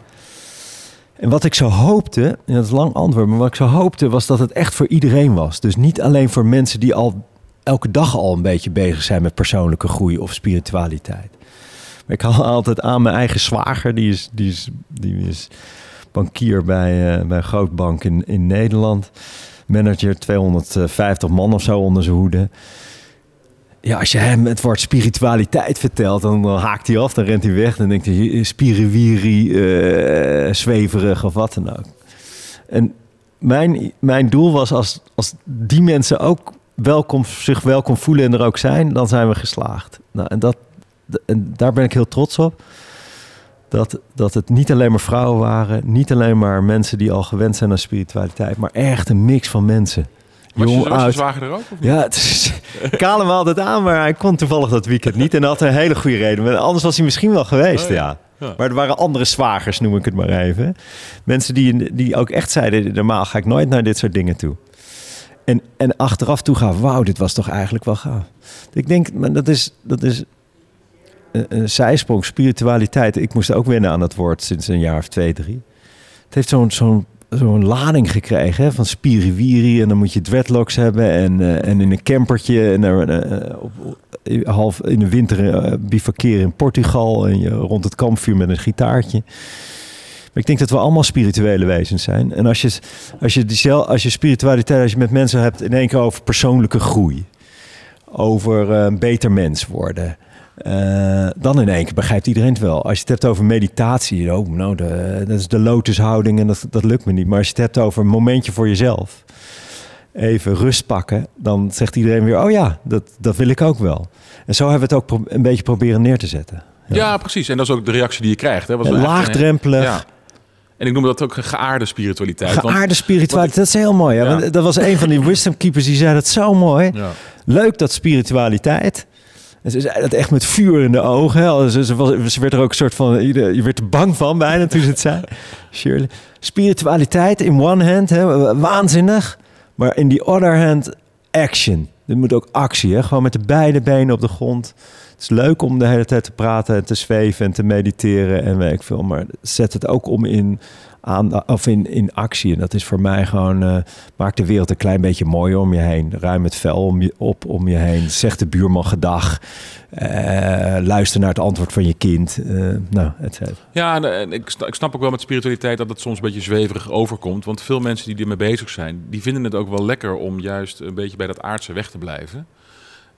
En wat ik zo hoopte, en dat is lang antwoord, maar wat ik zo hoopte was dat het echt voor iedereen was. Dus niet alleen voor mensen die al elke dag al een beetje bezig zijn met persoonlijke groei of spiritualiteit. Maar ik haal altijd aan mijn eigen zwager, die is, die is, die is bankier bij, uh, bij een grootbank in, in Nederland manager, 250 man of zo onder zijn hoede. Ja, als je hem het woord spiritualiteit vertelt, dan, haakt hij af, dan rent hij weg. Dan denkt hij, spiriwiri, uh, zweverig of wat dan ook. En mijn, mijn doel was, als, als die mensen ook welkom, zich welkom voelen en er ook zijn, dan zijn we geslaagd. Nou, en, dat, en daar ben ik heel trots op dat, dat het niet alleen maar vrouwen waren, niet alleen maar mensen die al gewend zijn aan spiritualiteit, maar echt een mix van mensen.
Was Jong, je, was er ook?
Ja, het is, ik haal hem altijd aan, maar hij kon toevallig dat weekend niet. En dat had een hele goede reden. Anders was hij misschien wel geweest, oh, ja. ja. Maar er waren andere zwagers, noem ik het maar even. Mensen die, die ook echt zeiden, normaal ga ik nooit naar dit soort dingen toe. En, en achteraf toe gaan, wauw, dit was toch eigenlijk wel gaaf. Ik denk, maar dat is, dat is een zijsprong, spiritualiteit. Ik moest ook wennen aan het woord sinds een jaar of twee, drie. Het heeft zo'n zo'n zo'n lading gekregen van spiriwiri. En dan moet je dreadlocks hebben en, uh, en in een campertje. En uh, op, half in de winter uh, bivakeren in Portugal. En je rond het kampvuur met een gitaartje. Maar ik denk dat we allemaal spirituele wezens zijn. En als je, als je, als je spiritualiteit, als je met mensen hebt in één keer over persoonlijke groei. Over een beter mens worden uh, dan in één keer begrijpt iedereen het wel. Als je het hebt over meditatie, oh, nou, de, dat is de lotushouding en dat, dat lukt me niet. Maar als je het hebt over een momentje voor jezelf, even rust pakken, dan zegt iedereen weer, oh ja, dat, dat wil ik ook wel. En zo hebben we het ook een beetje proberen neer te zetten.
Ja. ja, precies. En dat is ook de reactie die je krijgt. Hè? Was
laagdrempelig.
Ja. En ik noem dat ook geaarde spiritualiteit.
Geaarde spiritualiteit, dat is heel mooi. Ja. Want dat was een van die wisdom keepers die zei dat zo mooi. Ja. Leuk dat spiritualiteit. En ze zei dat echt met vuur in de ogen. Ze, ze, was, ze werd er ook een soort van... Je werd er bang van bijna toen ze het zei. Shirley. Spiritualiteit in one hand, hè, waanzinnig. Maar in die other hand, action. Er moet ook actie, hè? gewoon met de beide benen op de grond. Het is leuk om de hele tijd te praten en te zweven en te mediteren en weet ik veel. Maar zet het ook om in aan, of in, in actie. En dat is voor mij gewoon, uh, maak de wereld een klein beetje mooier om je heen. Ruim het vel om je, op om je heen. Zeg de buurman gedag. Uh, luister naar het antwoord van je kind. Uh, nou, et
Ja, en ik, ik snap ook wel met spiritualiteit dat het soms een beetje zweverig overkomt. Want veel mensen die ermee bezig zijn, die vinden het ook wel lekker om juist een beetje bij dat aardse weg te blijven.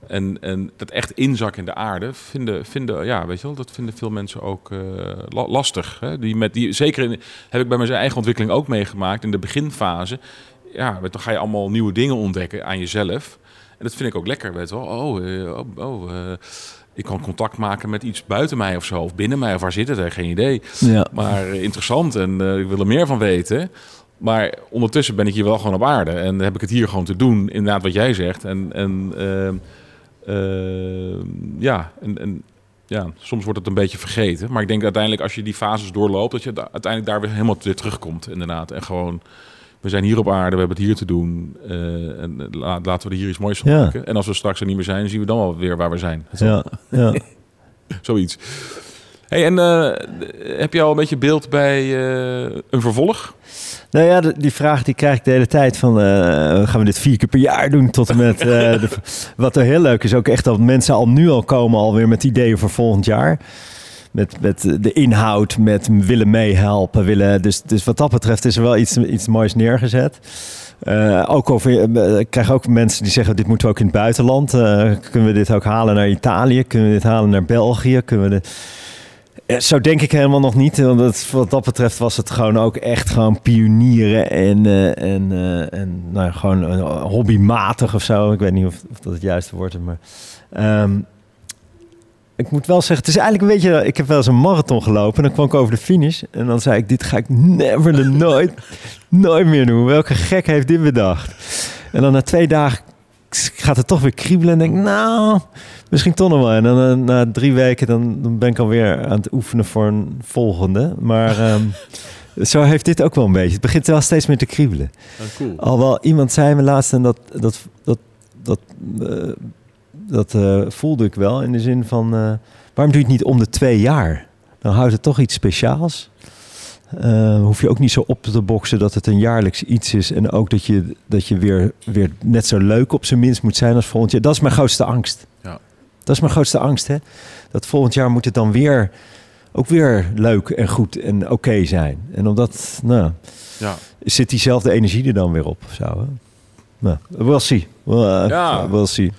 En, en dat echt inzak in de aarde vinden, vinden, ja, weet je wel, dat vinden veel mensen ook uh, lastig. Hè? Die met, die, zeker in, heb ik bij mijn eigen ontwikkeling ook meegemaakt in de beginfase. Ja, dan ga je allemaal nieuwe dingen ontdekken aan jezelf. En dat vind ik ook lekker, weet je wel. Oh, uh, oh, oh uh, ik kan contact maken met iets buiten mij of zo, of binnen mij, of waar zit het? Geen idee. Ja. Maar interessant en ik wil er meer van weten. Maar ondertussen ben ik hier wel gewoon op aarde en heb ik het hier gewoon te doen, inderdaad wat jij zegt. En, en Ehm, ja, en, en ja, soms wordt het een beetje vergeten. Maar ik denk uiteindelijk als je die fases doorloopt, dat je uiteindelijk daar weer helemaal weer terugkomt, inderdaad. En gewoon, we zijn hier op aarde, we hebben het hier te doen. Uh, en laten we er hier iets moois van maken. En als we straks er niet meer zijn, zien we dan wel weer waar we zijn.
Ja, ja.
Zoiets. Hey, en uh, heb je al een beetje beeld bij uh, een vervolg?
Nou ja, die vraag die krijg ik de hele tijd van... Uh, gaan we dit vier keer per jaar doen tot met... de, wat er heel leuk is, ook echt dat mensen al nu al komen alweer met ideeën voor volgend jaar. Met, met de inhoud, met willen meehelpen. Willen, dus, dus wat dat betreft is er wel iets, iets moois neergezet. Ook over, ik krijg ook mensen die zeggen: dit moeten we ook in het buitenland. Kunnen we dit ook halen naar Italië? Kunnen we dit halen naar België? Kunnen we dit... Zo denk ik helemaal nog niet. Want wat dat betreft was het gewoon ook echt gewoon pionieren en, uh, en, uh, en nou, gewoon uh, hobbymatig of zo. Ik weet niet of, of dat het juiste woord is, maar... Um, ik moet wel zeggen, het is eigenlijk een beetje... Ik heb wel eens een marathon gelopen en dan kwam ik over de finish. En dan zei ik, dit ga ik never, nooit, nooit meer doen. Welke gek heeft dit bedacht? En dan na twee dagen gaat het toch weer kriebelen en denk, nou, misschien toch nog wel. En dan eh, na drie weken dan, dan ben ik alweer aan het oefenen voor een volgende. Maar ehm, zo heeft dit ook wel een beetje. Het begint wel steeds meer te kriebelen.
Cool.
Al wel, iemand zei me laatst en dat, dat, dat, dat, eh, dat eh, voelde ik wel in de zin van, waarom doe je het niet om de twee jaar? Dan houdt het toch iets speciaals. Eh, hoef je ook niet zo op te boksen dat het een jaarlijks iets is. En ook dat je, dat je weer, weer net zo leuk op zijn minst moet zijn als volgend jaar. Dat is mijn grootste angst.
Ja.
Dat is mijn grootste angst, hè? Dat volgend jaar moet het dan weer ook weer leuk en goed en oké zijn. En omdat, nou,
Ja.
zit diezelfde energie er dan weer op of zo. Hè? Nou, we'll see. We'll, uh,
Ja.
we'll see.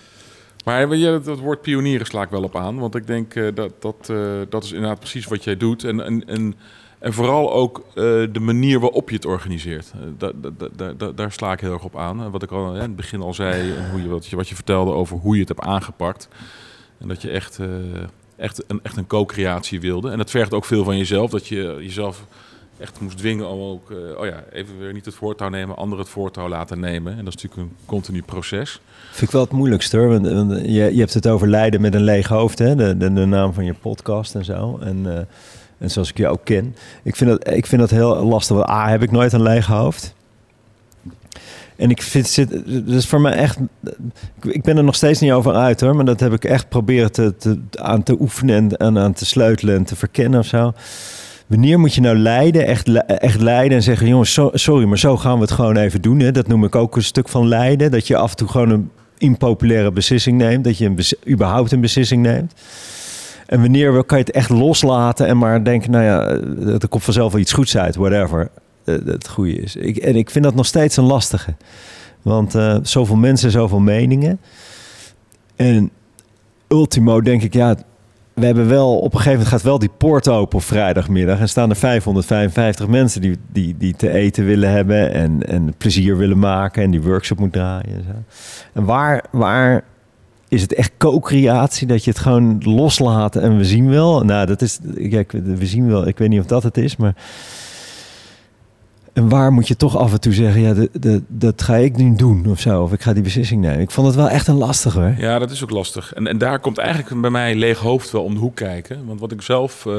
Maar je, dat woord pionieren sla ik wel op aan. Want ik denk eh, dat dat, eh, dat is inderdaad precies wat jij doet. En, en, en, en vooral ook eh, de manier waarop je het organiseert. Da, da, da- da- da- daar sla ik heel erg op aan. Wat ik al in het begin al zei. En hoe je, wat, je, wat je vertelde over hoe je het hebt aangepakt. En dat je echt, eh, echt, een, echt een co-creatie wilde. En dat vergt ook veel van jezelf. Dat je jezelf echt moest dwingen om ook... eh, oh ja, even weer niet het voortouw nemen. Anderen het voortouw laten nemen. En dat is natuurlijk een continu proces.
Vind ik wel het moeilijkste hoor. Want, je, je hebt het over lijden met een leeg hoofd, hè? De, de, de naam van je podcast en zo. En, eh, en zoals ik je ook ken. Ik vind dat, ik vind dat heel lastig. A, heb ik nooit een leeg hoofd. En ik vind zit, dus voor mij echt, ik- ben er nog steeds niet over uit hoor, maar dat heb ik echt proberen te, aan te oefenen en aan, te sleutelen en te verkennen of zo. Wanneer moet je nou leiden, echt, echt leiden en zeggen: jongens, so- sorry, maar zo gaan we het gewoon even doen. Hè? Dat noem ik ook een stuk van leiden. Dat je af en toe gewoon een impopulaire beslissing neemt. Dat je een überhaupt een beslissing neemt. En wanneer kan je het echt loslaten en maar denken: nou ja, er komt vanzelf wel iets goeds uit, whatever eh, het goede is. Ik, en ik vind dat nog steeds een lastige. Want eh, zoveel mensen, zoveel meningen. En ultimo denk ik, ja, we hebben wel op een gegeven moment gaat wel die poort open op vrijdagmiddag en staan er 555 mensen die, die, die te eten willen hebben en, en plezier willen maken en die workshop moet draaien. En, zo. en waar, waar is het echt co-creatie dat je het gewoon loslaat en we zien wel? Nou, dat is, ik- we zien wel, ik weet niet of dat het is, maar. En waar moet je toch af en toe zeggen, ja, de, de, dat ga ik nu doen of zo, of ik ga die beslissing nemen. Ik vond het wel echt een lastige hoor.
Ja, dat is ook lastig. En, en daar komt eigenlijk bij mij leeg hoofd wel om de hoek kijken. Want wat ik zelf eh,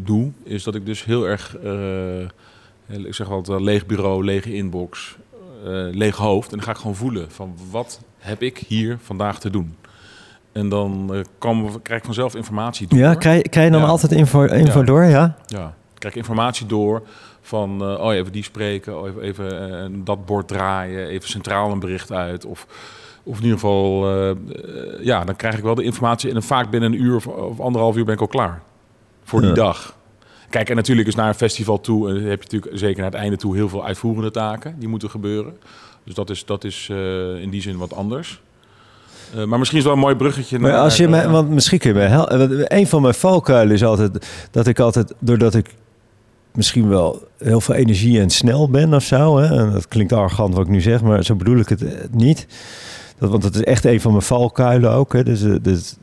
doe, is dat ik dus heel erg, eh, ik zeg altijd leeg bureau, lege inbox, eh, leeg hoofd. En dan ga ik gewoon voelen van wat heb ik hier vandaag te doen. En dan kan, krijg ik vanzelf informatie door.
Ja, krijg, krijg je dan
Ja.
altijd info, info
Ja.
door, ja?
Ja, ik krijg informatie door van, eh, oh even die spreken, oh, even, even eh, dat bord draaien, even centraal een bericht uit. Of, of in ieder geval, eh, ja, dan krijg ik wel de informatie. En dan vaak binnen een uur of, of anderhalf uur ben ik al klaar voor die
Ja.
dag. Kijk, en natuurlijk is naar een festival toe, eh, heb je natuurlijk zeker naar het einde toe heel veel uitvoerende taken die moeten gebeuren. Dus dat is, dat is in die zin wat anders. Maar misschien is wel een mooi bruggetje.
Maar als je mij, want misschien kun je mij helpen. Een van mijn valkuilen is altijd dat ik altijd, doordat ik misschien wel heel veel energie en snel ben of zo. Hè? En dat klinkt arrogant wat ik nu zeg, maar zo bedoel ik het eh, niet. Dat, want het is echt een van mijn valkuilen ook. Hè? Dus, eh, dus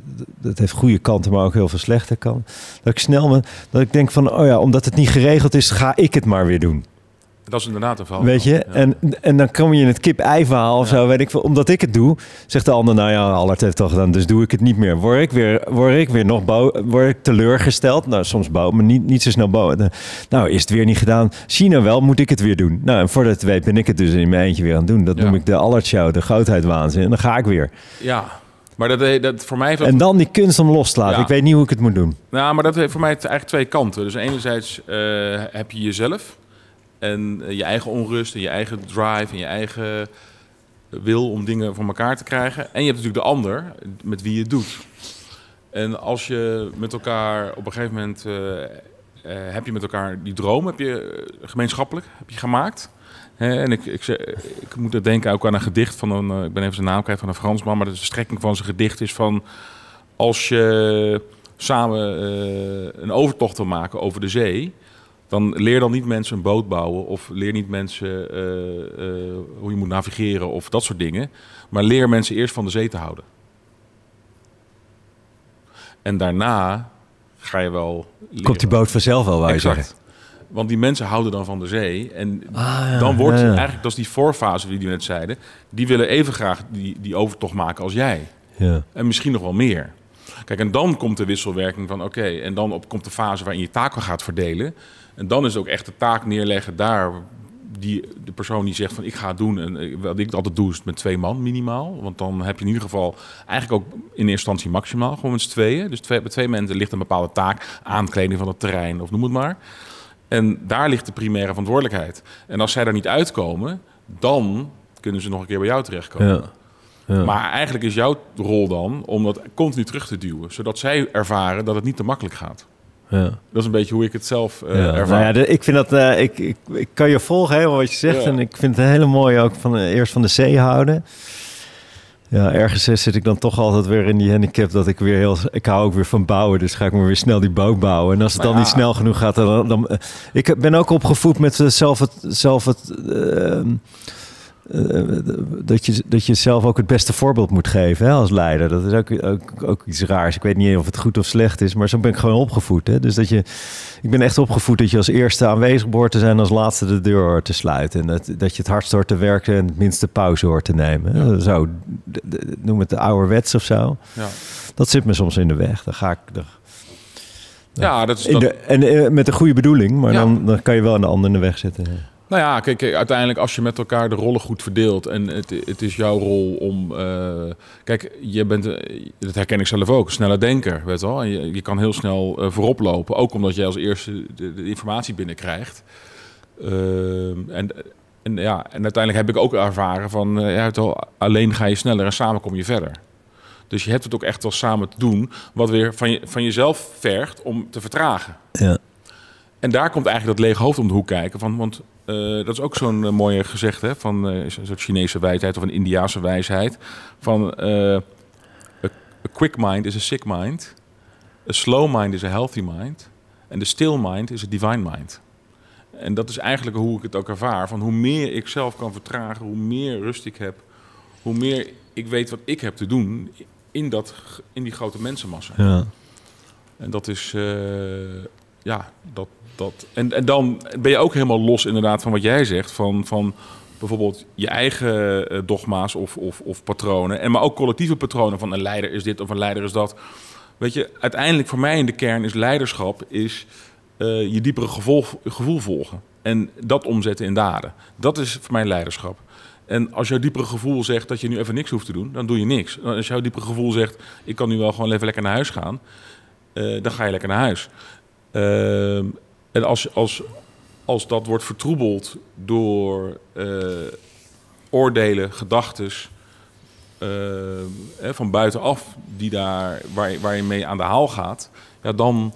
dat heeft goede kanten, maar ook heel veel slechte kanten. Dat ik snel dat ik denk van, oh ja, omdat het niet geregeld is, ga ik het maar weer doen.
Dat is inderdaad een val.
Weet je?
Ja.
En, en dan kom je in het kip-ei-verhaal of
Ja.
zo, weet ik veel. Omdat ik het doe, zegt de ander, nou ja, Allard heeft het al gedaan, dus doe ik het niet meer. Word ik weer, word ik weer nog bo word ik teleurgesteld? Nou, soms bouw, maar niet, niet zo snel bouwen. Nou, is het weer niet gedaan. China wel, moet ik het weer doen. Nou, en voordat het weet ben ik het dus in mijn eentje weer aan het doen. Dat
Ja.
noem ik de Allard Show, de grootheid waanzin. En dan ga ik weer.
Ja, maar dat, eh, dat voor mij heeft dat
En dan die kunst om los te laten. Ik weet niet hoe ik het moet doen.
Nou, maar dat heeft voor mij eigenlijk twee kanten. Dus enerzijds eh, heb je jezelf en eh, je eigen onrust en je eigen drive en je eigen wil om dingen voor elkaar te krijgen. En je hebt natuurlijk de ander met wie je het doet. En als je met elkaar op een gegeven moment eh, eh, heb je met elkaar die droom, heb je eh, gemeenschappelijk heb je gemaakt. En ik, ik, ik moet er denken ook aan een gedicht van een, eh, ik ben even zijn naam kwijt van een Fransman, maar de strekking van zijn gedicht is van als je samen eh, een overtocht wil maken over de zee, dan leer dan niet mensen een boot bouwen of leer niet mensen eh, eh, hoe je moet navigeren of dat soort dingen, maar leer mensen eerst van de zee te houden. En daarna ga je wel leren.
Komt die boot vanzelf wel, wou je.
Want die mensen houden dan van de zee. En
Ah, ja,
dan wordt
ja, ja.
eigenlijk, dat is die voorfase die we net zeiden. Die willen even graag die, die overtocht maken als jij.
Ja.
En misschien nog wel meer. Kijk, en dan komt de wisselwerking van oké, en dan op, komt de fase waarin je taken gaat verdelen. En dan is ook echt de taak neerleggen daar. Die, de persoon die zegt van ik ga het doen. En eh, wat ik altijd doe is met twee man minimaal. Want dan heb je in ieder geval eigenlijk ook in eerste instantie maximaal. Gewoon met z'n tweeën. Dus twee, bij twee mensen ligt een bepaalde taak. Aankleding van het terrein of noem het maar. En daar ligt de primaire verantwoordelijkheid. En als zij daar niet uitkomen, dan kunnen ze nog een keer bij jou terechtkomen.
Ja. Ja.
Maar eigenlijk is jouw rol dan om dat continu terug te duwen. Zodat zij ervaren dat het niet te makkelijk gaat.
Ja.
Dat is een beetje hoe ik het zelf eh
Ja,
ervaar.
nou ja, de- ik vind dat, eh, ik, ik, ik kan je volgen helemaal wat je zegt.
Ja.
En ik vind het een hele mooie ook van eh, eerst van de zee houden. Ja, ergens zit ik dan toch altijd weer in die handicap dat ik weer heel, ik hou ook weer van bouwen, dus ga ik maar weer snel die boot bouwen. En als het
Maar
dan
ja.
niet snel genoeg gaat, dan, dan ik ben ook opgevoed met zelf het, zelf het, eh, eh, dat je, dat je zelf ook het beste voorbeeld moet geven hè, als leider. Dat is ook, ook, ook iets raars. Ik weet niet of het goed of slecht is, maar zo ben ik gewoon opgevoed. Hè. Dus dat je, ik ben echt opgevoed dat je als eerste aanwezig behoort te zijn, en als laatste de deur hoort te sluiten. En dat, dat je het hardst hoort te werken en het minste pauze hoort te nemen. hè. Zo, noem het de ouderwets of zo.
Ja,
Dat zit me soms in de weg. Dan ga ik. Dan,
ja dat is
in
dat,
de, en eh, met een goede bedoeling, maar
Ja.
dan, dan kan je wel een ander in de weg zitten.
Nou ja, kijk, kijk, uiteindelijk als je met elkaar de rollen goed verdeelt en het, het is jouw rol om. eh, kijk, je bent, eh, dat herken ik zelf ook, een snelle denker, weet je wel. En je, je kan heel snel eh, voorop lopen, ook omdat jij als eerste de, de informatie binnenkrijgt. Ehm, en, en, ja, en uiteindelijk heb ik ook ervaren van, ja, alleen ga je sneller en samen kom je verder. Dus je hebt het ook echt wel samen te doen, wat weer van, je, van jezelf vergt om te vertragen.
Ja.
En daar komt eigenlijk dat lege hoofd om de hoek kijken. Van, want dat is ook zo'n eh, mooie gezegde hè, van eh, een soort Chinese wijsheid of een Indiaanse wijsheid. Van eh, a, quick mind is a sick mind. A slow mind is a healthy mind. En de still mind is a divine mind. En dat is eigenlijk hoe ik het ook ervaar. Van hoe meer ik zelf kan vertragen, hoe meer rust ik heb, hoe meer ik weet wat ik heb te doen in, dat, in die grote mensenmassa.
Ja.
En dat is, eh, ja, dat, dat. En, en dan ben je ook helemaal los inderdaad van wat jij zegt, van, van bijvoorbeeld je eigen eh, dogma's of, of, of patronen. En maar ook collectieve patronen van een leider is dit of een leider is dat. Weet je, uiteindelijk voor mij in de kern is leiderschap is eh, je diepere gevoel, gevoel volgen. En dat omzetten in daden. Dat is voor mij leiderschap. En als jouw diepere gevoel zegt dat je nu even niks hoeft te doen, dan doe je niks. Als jouw diepere gevoel zegt, ik kan nu wel gewoon even lekker naar huis gaan, eh, dan ga je lekker naar huis. Ehm, en als, als, als dat wordt vertroebeld door eh, oordelen, gedachtes van buitenaf, die daar, waar, je- waar je mee aan de haal gaat, ja, dan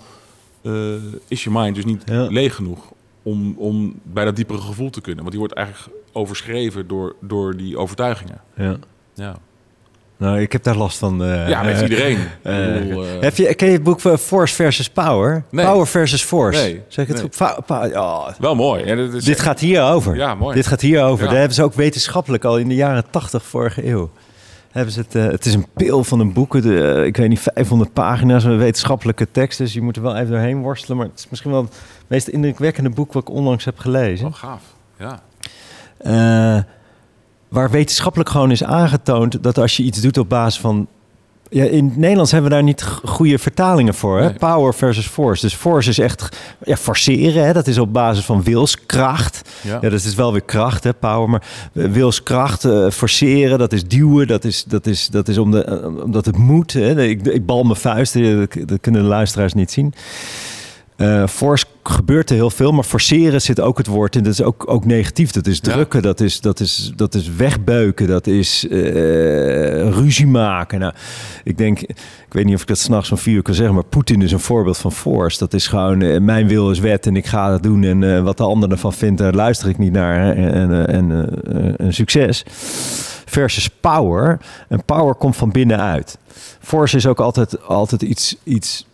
eh, is je mind dus niet
Ja.
leeg genoeg om, om bij dat diepere gevoel te kunnen. Want die wordt eigenlijk overschreven door, door die overtuigingen.
Ja.
Ja,
Nou, ik heb daar last van. eh,
ja met
eh,
iedereen.
eh, Heb je, ken je het boek Force versus Power?
Nee.
Power versus Force.
Nee,
Zeg ik het
nee.
goed?
Wel mooi. En het is,
dit gaat hier over.
Ja, mooi.
Dit gaat hier over.
Ja.
Daar hebben ze ook wetenschappelijk al in de jaren 80 vorige eeuw. Hebben ze het, het is een pil van een boek. De, ik weet niet, 500 pagina's, een wetenschappelijke tekst. Dus je moet er wel even doorheen worstelen. Maar het is misschien wel het meest indrukwekkende boek wat ik onlangs heb gelezen.
Oh, gaaf. Ja.
Waar wetenschappelijk gewoon is aangetoond dat als je iets doet op basis van. Ja, in het Nederlands hebben we daar niet goede vertalingen voor. Hè?
Nee.
Power versus force. Dus force is echt ja, forceren. Hè? Dat is op basis van wilskracht.
Ja.
Ja, dat is wel weer kracht, hè, power. Maar eh, wilskracht, eh, forceren, dat is duwen. Dat is, dat is, dat is om de, eh, omdat het moet. Hè. Ik, ik bal mijn vuisten, dat, dat kunnen de luisteraars niet zien. Eh force gebeurt er heel veel, maar forceren zit ook het woord in. Dat is ook, ook negatief. Dat is
Ja.
drukken, dat, is, dat, is, dat is wegbeuken, dat is eh, ruzie maken. Nou, ik denk, ik weet niet of ik dat s'nachts om vier uur kan zeggen, maar Poetin is een voorbeeld van force. Dat is gewoon, eh, mijn wil is wet en ik ga het doen. En wat de ander ervan vindt, daar luister ik niet naar. hè. En, en, en een succes. Versus power. En power komt van binnenuit. Force is ook altijd, altijd iets, iets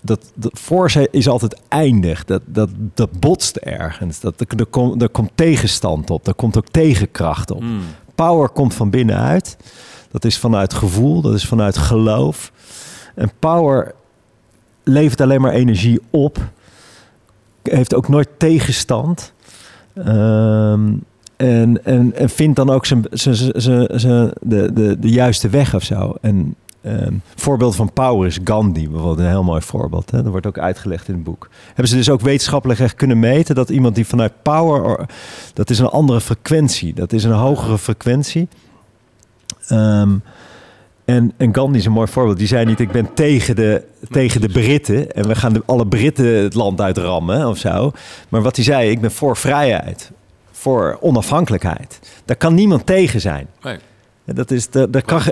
dat, dat force is altijd eindig. Dat, dat, dat botst ergens. Dat, er, komt, er komt tegenstand op. Er komt ook tegenkracht op.
Mm.
Power komt van binnenuit. Dat is vanuit gevoel. Dat is vanuit geloof. En power levert alleen maar energie op heeft ook nooit tegenstand. Ehm, en, en, en vindt dan ook zijn, zijn, zijn, zijn, de, de, de juiste weg of zo. En um, voorbeeld van power is Gandhi, bijvoorbeeld een heel mooi voorbeeld. Hè? Dat wordt ook uitgelegd in het boek. Hebben ze dus ook wetenschappelijk echt kunnen meten dat iemand die vanuit power, dat is een andere frequentie, dat is een hogere frequentie. Um, en, en Gandhi is een mooi voorbeeld. Die zei niet, ik ben tegen de, tegen de Britten en we gaan de, alle Britten het land uitrammen of zo. Maar wat hij zei, ik ben voor vrijheid, voor onafhankelijkheid. Daar kan niemand tegen zijn. Nee. Dat is, dat, dat, kan,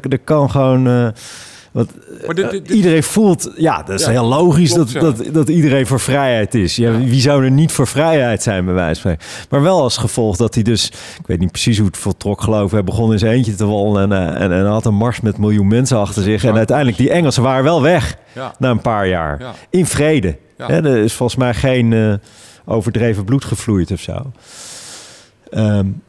dat kan gewoon... Uh, want eh, iedereen voelt, ja, dat is heel logisch dat, dat, dat iedereen voor vrijheid is. Ja, Wie zou er niet voor vrijheid zijn, bij wijze van Maar wel als gevolg dat hij dus, ik weet niet precies hoe het voltrok geloof hij begon in zijn eentje te wollen en, uh, en, en, had een mars met miljoen mensen achter zich. En uiteindelijk, die Engelsen waren wel weg na een paar jaar. In vrede. er is volgens mij geen uh, overdreven bloed gevloeid of zo. Um,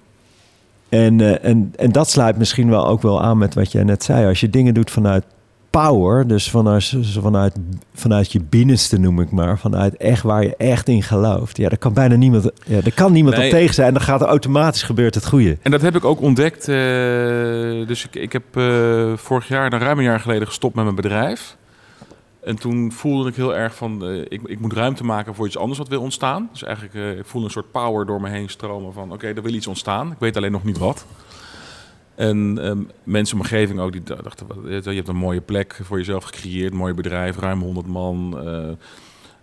en, en, en dat sluit misschien wel ook wel aan met wat jij net zei. Als je dingen doet vanuit power, dus vanuit, vanuit, vanuit je binnenste noem ik maar, vanuit echt waar je echt in gelooft. Ja, daar kan bijna niemand, ja, daar kan niemand op tegen zijn. En dan gaat er automatisch gebeurt het goede.
En dat heb ik ook ontdekt. Uh, dus ik, ik heb uh, vorig jaar, dan ruim een jaar geleden, gestopt met mijn bedrijf. En toen voelde ik heel erg van, uh, ik, ik moet ruimte maken voor iets anders wat wil ontstaan. Dus eigenlijk, uh, ik voelde een soort power door me heen stromen van, oké, okay, er wil iets ontstaan. Ik weet alleen nog niet wat. En um, mensen in mijn omgeving ook, die dachten, je hebt een mooie plek voor jezelf gecreëerd, een mooi bedrijf, ruim 100 man. Uh,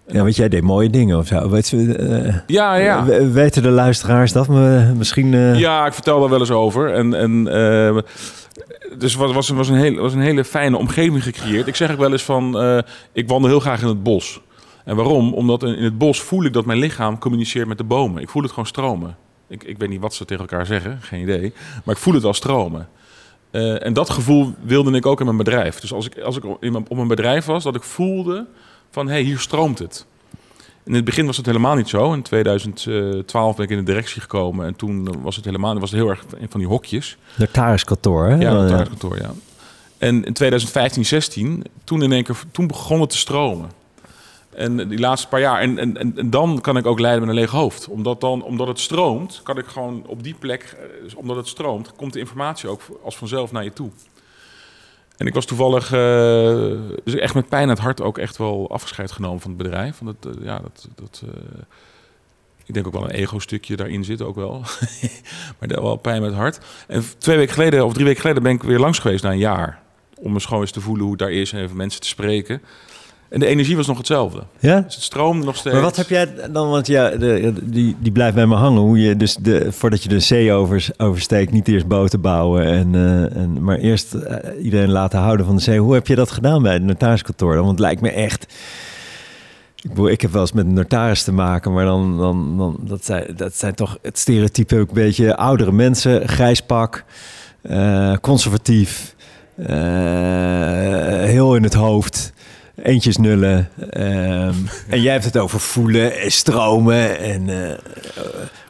ja, want jij deed mooie dingen of zo. Weet
uh, ja, ja.
Weten de luisteraars dat? Misschien. Uh...
Ja, ik vertel daar wel eens over. En, en uh, dus was, was, was, een hele, was een hele fijne omgeving gecreëerd. Ik zeg ook wel eens van, ik wandel heel graag in het bos. En waarom? Omdat in het bos voel ik dat mijn lichaam communiceert met de bomen. Ik voel het gewoon stromen. Ik, ik weet niet wat ze tegen elkaar zeggen, geen idee. Maar ik voel het wel stromen. Uh, en dat gevoel wilde ik ook in mijn bedrijf. Dus als ik, als ik op mijn bedrijf was, dat ik voelde van hé, hey, hier stroomt het. In het begin was het helemaal niet zo. In 2012 ben ik in de directie gekomen en toen was het helemaal, was het heel erg van die hokjes.
Notariskantoor, hè?
Ja, notariskantoor, ja. En in 2015, 16, toen in één keer, toen begon het te stromen. En die laatste paar jaar. En, en, en dan kan ik ook leiden met een leeg hoofd. Omdat, dan, omdat het stroomt, kan ik gewoon op die plek, eh, dus omdat het stroomt, komt de informatie ook als vanzelf naar je toe. En ik was toevallig, uh, dus echt met pijn in het hart ook echt wel afgescheid genomen van het bedrijf. Want dat, uh, ja, dat, dat uh, ik denk ook wel een ego-stukje daarin zit ook wel. maar wel pijn met het hart. En twee weken geleden, of drie weken geleden, ben ik weer langs geweest na een jaar. Om me gewoon eens te voelen hoe het daar is en even mensen te spreken. En de energie was nog hetzelfde.
Ja?
Dus het stroomde nog steeds.
Maar wat heb jij dan? Want ja, de, die, die blijft bij me hangen. Hoe je dus de, voordat je de zee over, oversteekt, niet eerst boten bouwen. En, uh, en, maar eerst uh, iedereen laten houden van de zee. Hoe heb je dat gedaan bij het notariskantoor? Want het lijkt me echt. Ik, ik heb wel eens met een notaris te maken, maar dan, dan, dan dat, zijn, dat zijn toch het stereotype ook een beetje oudere mensen, grijs pak, uh, conservatief, heel in het hoofd eentjes nullen. Um, en jij hebt het over voelen en stromen. En, uh,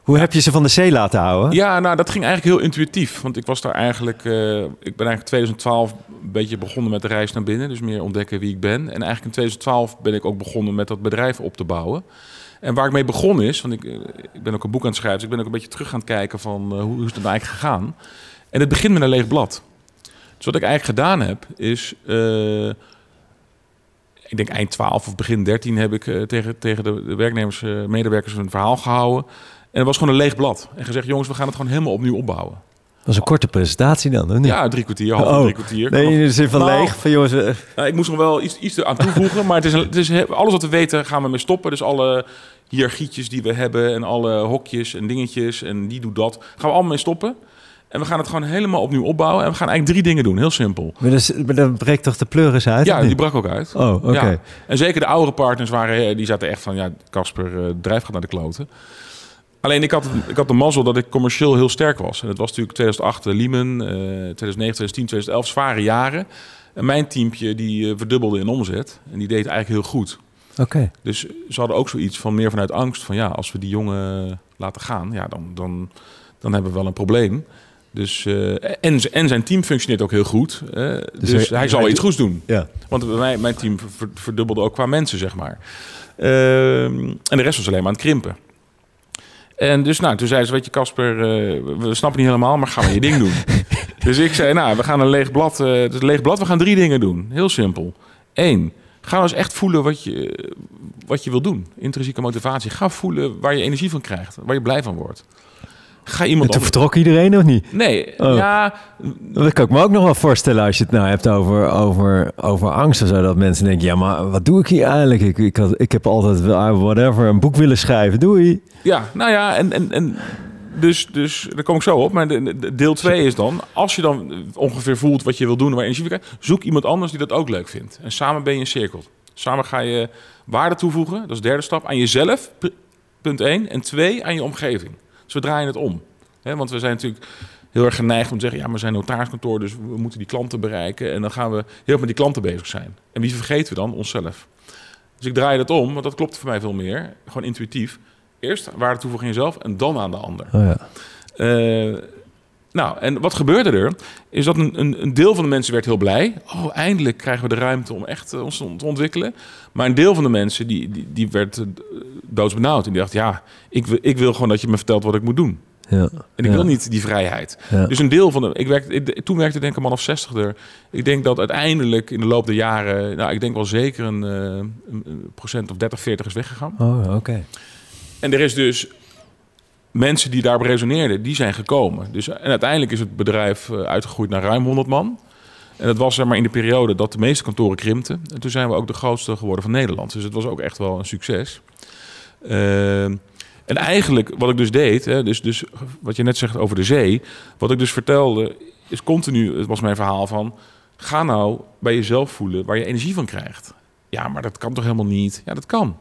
hoe heb je ze van de zee laten houden?
Ja, nou, dat ging eigenlijk heel intuïtief. Want ik was daar eigenlijk... Uh, ik ben eigenlijk 2012 een beetje begonnen met de reis naar binnen. Dus meer ontdekken wie ik ben. En eigenlijk in 2012 ben ik ook begonnen met dat bedrijf op te bouwen. En waar ik mee begonnen is... Want ik, ik ben ook een boek aan het schrijven. Dus ik ben ook een beetje terug aan het kijken van... Uh, hoe, hoe is het nou eigenlijk gegaan? En het begint met een leeg blad. Dus wat ik eigenlijk gedaan heb, is ik denk eind 12 of begin 13 heb ik uh, tegen, tegen de, de werknemers, uh, medewerkers een verhaal gehouden. En het was gewoon een leeg blad. En gezegd, jongens, we gaan het gewoon helemaal opnieuw opbouwen.
Dat was een korte presentatie dan, hè?
Ja, drie kwartier, half oh, drie kwartier.
Nee, in de zin van nou, leeg, van jongens... Uh...
Nou, ik moest nog wel iets, iets aan toevoegen, maar het is, het is, alles wat we weten gaan we mee stoppen. Dus alle hiërarchietjes die we hebben en alle hokjes en dingetjes en die doet dat, gaan we allemaal mee stoppen. En we gaan het gewoon helemaal opnieuw opbouwen. En we gaan eigenlijk drie dingen doen. Heel simpel.
Maar, dus, maar dan breekt toch de pleuris uit?
Ja, die brak ook uit.
Oh, oké. Ja.
En zeker de oudere partners waren, eh, die zaten echt van... Ja, Casper, uh, drijf gaat naar de kloten. Alleen ik had, ik had de mazzel dat ik commercieel heel sterk was. En het was natuurlijk 2008 Lehman, uh, 2009, 2010, 2011, zware jaren. En mijn teampje die uh, verdubbelde in omzet. En die deed eigenlijk heel goed.
Oké.
Dus ze hadden ook zoiets van meer vanuit angst. Van ja, als we die jongen laten gaan, ja, dan, dan, dan hebben we wel een probleem. Dus, uh, en, en zijn team functioneert ook heel goed. Uh, dus, dus hij, hij zal iets goeds doen.
Ja.
Want mijn, mijn team verdubbelde ook qua mensen, zeg maar. Ehm, en de rest was alleen maar aan het krimpen. En dus nou, toen zei ze, weet je Casper, eh, we snappen niet helemaal, maar ga maar je ding doen. dus ik zei, nou, we gaan een leeg blad, eh, het leeg blad, we gaan drie dingen doen. Heel simpel. Eén, ga nou eens echt voelen wat je, wat je wil doen. Intrinsieke motivatie. Ga voelen waar je energie van krijgt, waar je blij van wordt. Ga iemand
En toen vertrok iedereen of niet?
Nee,
Oh.
ja,
Dat kan ik me ook nog wel voorstellen als je het nou hebt over, over, over angst of zo. Dat mensen denken, ja, maar wat doe ik hier eigenlijk? Ik, ik, had, ik heb altijd wel, whatever, een boek willen schrijven. Doei.
Ja, nou ja, en, en, en dus, dus daar kom ik zo op. Maar de, de- deel 2 is dan, als je dan ongeveer voelt wat je wil doen, waar je energie krijgt, zoek iemand anders die dat ook leuk vindt. En samen ben je een cirkel. Samen ga je waarde toevoegen, dat is de derde stap, aan jezelf, pu- punt 1. En twee, aan je omgeving. Dus we draaien het om. Want we zijn natuurlijk heel erg geneigd om te zeggen, ja, maar we zijn notariskantoor, dus we moeten die klanten bereiken. En dan gaan we heel erg met die klanten bezig zijn. En wie vergeten we dan? Onszelf. Dus ik draai het om, want dat klopt voor mij veel meer. Gewoon intuïtief. Eerst waarde toevoegen aan jezelf en dan aan de ander.
Oh ja.
Eh, nou, en wat gebeurde er? Is dat een, een, een deel van de mensen werd heel blij. Oh, eindelijk krijgen we de ruimte om echt eh, ons te ontwikkelen. Maar een deel van de mensen die, die, die werd eh, doodsbenauwd. En die dacht, ja, ik wil, ik wil gewoon dat je me vertelt wat ik moet doen.
Ja.
En ik
Ja.
wil niet die vrijheid.
Ja.
Dus een deel van de. Ik werkte, ik- toen werkte denk ik een man of 60 er. Ik denk dat uiteindelijk in de loop der jaren. Nou, ik denk wel zeker een, eh, een, een procent of 30, 40 is weggegaan.
Oh, oké.
En er is dus mensen die daarop resoneerden, die zijn gekomen. Dus, en uiteindelijk is het bedrijf eh, uitgegroeid naar ruim 100 man. En dat was zeg maar in de periode dat de meeste kantoren krimpten. En toen zijn we ook de grootste geworden van Nederland. Dus het was ook echt wel een succes. Ehm, en eigenlijk wat ik dus deed, hè, dus, dus wat je net zegt over de zee. Wat ik dus vertelde, is continu, het was mijn verhaal van... Ga nou bij jezelf voelen waar je energie van krijgt. Ja, maar dat kan toch helemaal niet? Ja, dat kan.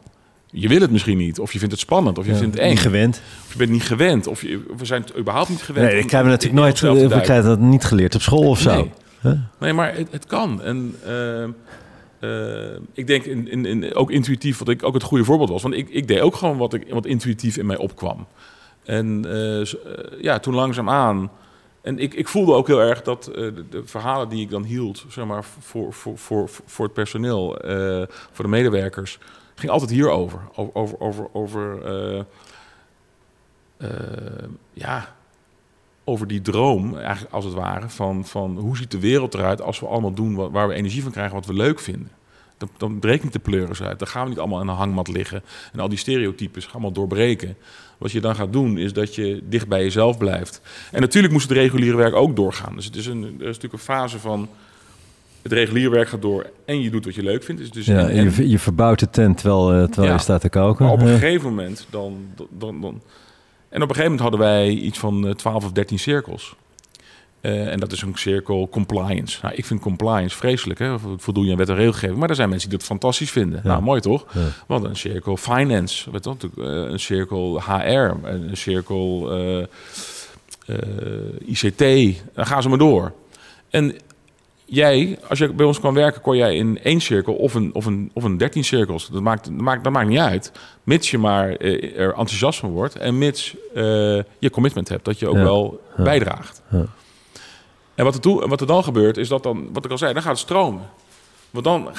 Je wil het misschien niet, of je vindt het spannend, of je
Ja,
vindt het eng,
Niet gewend.
of je bent niet gewend, of je, we zijn het überhaupt niet gewend.
Nee, we
om
natuurlijk nooit, we
duiken.
krijgen dat niet geleerd op school of zo.
Nee.
Huh?
Nee, maar het, het kan. En eh, eh, ik denk in, in, in, ook intuïtief, wat ik ook het goede voorbeeld was. Want ik, ik deed ook gewoon wat, ik, wat intuïtief in mij opkwam. En eh, zo- eh, ja, toen langzaamaan. En ik, ik voelde ook heel erg dat eh, de, de verhalen die ik dan hield, zeg maar, voor, voor, voor, voor het personeel, voor de medewerkers, ging altijd hierover. Over, over, over, over eh, ja, over die droom, eigenlijk als het ware, van, van hoe ziet de wereld eruit als we allemaal doen wat, waar we energie van krijgen, wat we leuk vinden. Dan, dan breekt niet de pleuris uit. Dan gaan we niet allemaal in een hangmat liggen en al die stereotypes gaan allemaal doorbreken. Wat je dan gaat doen, is dat je dicht bij jezelf blijft. En natuurlijk moest het reguliere werk ook doorgaan. Dus het is een, er is natuurlijk een fase van het reguliere werk gaat door en je doet wat je leuk vindt. Dus, dus
Ja,
en-
je, je verbouwt de tent terwijl, eh, terwijl
Ja.
je staat te koken.
maar op een
Ja.
gegeven moment dan, dan, dan... En op een gegeven moment hadden wij iets van eh, 12 of 13 cirkels. Eh, en dat is een cirkel compliance. Nou, ik vind compliance vreselijk, hè? voldoen je aan wet en regelgeving. Maar er zijn mensen die dat fantastisch vinden.
Ja.
Nou, mooi toch?
Ja.
Want een cirkel finance, weet je, eh, een cirkel HR, een cirkel eh, eh, ICT. Dan gaan ze maar door. En jij, als je bij ons kwam werken, kon jij in één cirkel of een, of een, of een dertien cirkels. Dat maakt, dat, maakt, dat maakt niet uit. Mits je maar eh, er enthousiast van wordt en mits eh, je commitment hebt, dat je ook
Ja.
wel
Ja.
bijdraagt.
Ja.
En wat er, toe, wat er dan gebeurt, is dat dan, wat ik al zei, dan gaat het stromen. Want dan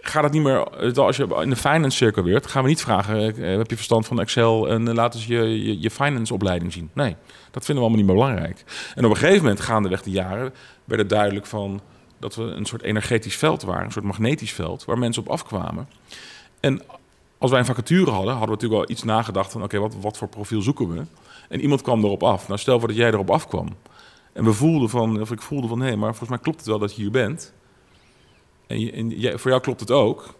gaat het niet meer, als je in de finance cirkel weer, gaan we niet vragen, eh, heb je verstand van Excel en laat eens je, je, je finance opleiding zien. Nee, dat vinden we allemaal niet meer belangrijk. En op een gegeven moment, gaandeweg de jaren, werd het duidelijk van dat we een soort energetisch veld waren, een soort magnetisch veld, waar mensen op afkwamen. En als wij een vacature hadden, hadden we natuurlijk wel iets nagedacht van, oké, wat, wat voor profiel zoeken we? En iemand kwam erop af. Nou, stel voor dat jij erop afkwam. En we voelden van, of ik voelde van, hé, maar volgens mij klopt het wel dat je hier bent. En, je, en jij- voor jou klopt het ook.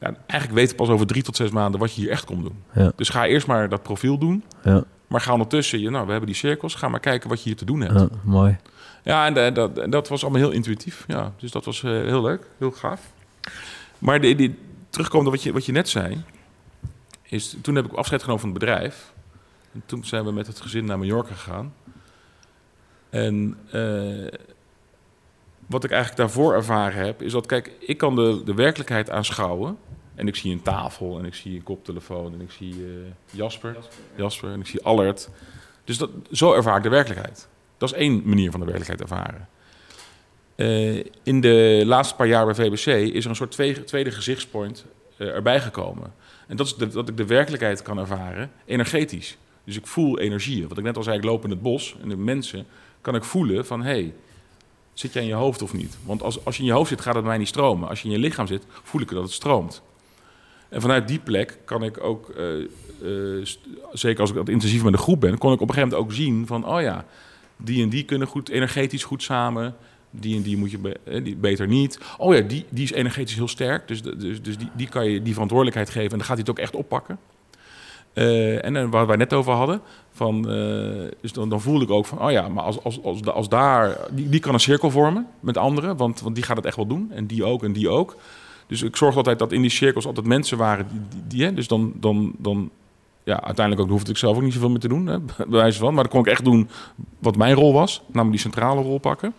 Ja, eigenlijk weten we pas over drie tot zes maanden wat je hier echt komt doen.
Ja.
Dus ga eerst maar dat profiel doen.
Ja,
Maar ga ondertussen, je, nou, we hebben die cirkels, ga maar kijken wat je hier te doen hebt.
mooi.
Ja, en, eh, dat, dat was allemaal heel intuïtief. Ja, dus dat was eh, heel leuk, heel gaaf. Maar die, terugkomend op wat je, wat je net zei, is toen heb ik afscheid genomen van het bedrijf. En toen zijn we met het gezin naar Mallorca gegaan. En eh, wat ik eigenlijk daarvoor ervaren heb, is dat, kijk, ik kan de, de werkelijkheid aanschouwen. En ik zie een tafel en ik zie een koptelefoon en ik zie eh, Jasper, Jasper en ik zie Allert. Dus dat, zo ervaar ik de werkelijkheid. Dat is één manier van de werkelijkheid ervaren. Eh, in de laatste paar jaar bij VBC is er een soort tweede, gezichtspoint eh, erbij gekomen. En dat is de- dat ik de werkelijkheid kan ervaren, energetisch. Dus ik voel energie. Wat ik net al zei, ik loop in het bos en de mensen kan ik voelen van... hé, hey, zit jij in je hoofd of niet? Want als, als je in je hoofd zit, gaat het mij niet stromen. Als je in je lichaam zit, voel ik dat het stroomt. En vanuit die plek kan ik ook, eh, zeker als ik wat intensief met een groep ben... kon ik op een gegeven moment ook zien van... oh ja, die en die kunnen goed, energetisch goed samen... Die en die moet je eh, die beter niet. Oh ja, die, die is energetisch heel sterk. Dus, dus, dus die, die kan je die verantwoordelijkheid geven. En dan gaat hij het ook echt oppakken. Eh, en dan waar wij net over hadden. Van, eh, dus dan, voelde ik ook van, oh ja, maar als, als, als, als daar, die, die kan een cirkel vormen met anderen, want, want die gaat het echt wel doen. En die ook, en die ook. Dus ik zorg altijd dat in die cirkels altijd mensen waren die, die, die, hè, dus dan, dan, dan, ja, uiteindelijk ook hoefde ik zelf ook niet zoveel meer te doen, hè, van. Maar dan kon ik echt doen wat mijn rol was, namelijk die centrale rol pakken.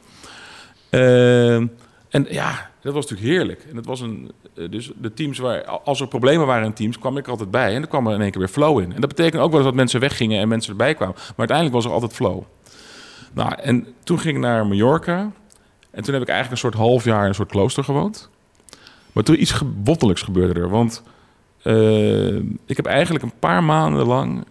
Eh, en ja, dat was natuurlijk heerlijk. En het was een, eh, dus de teams waar, als er problemen waren in teams, kwam ik er altijd bij. En dan kwam er in één keer weer flow in. En dat betekent ook wel dat mensen weggingen en mensen erbij kwamen. Maar uiteindelijk was er altijd flow. Nou, en toen ging ik naar Mallorca. En toen heb ik eigenlijk een soort half jaar in een soort klooster gewoond. Maar toen iets wonderlijks gebeurde er. Want eh, ik heb eigenlijk een paar maanden lang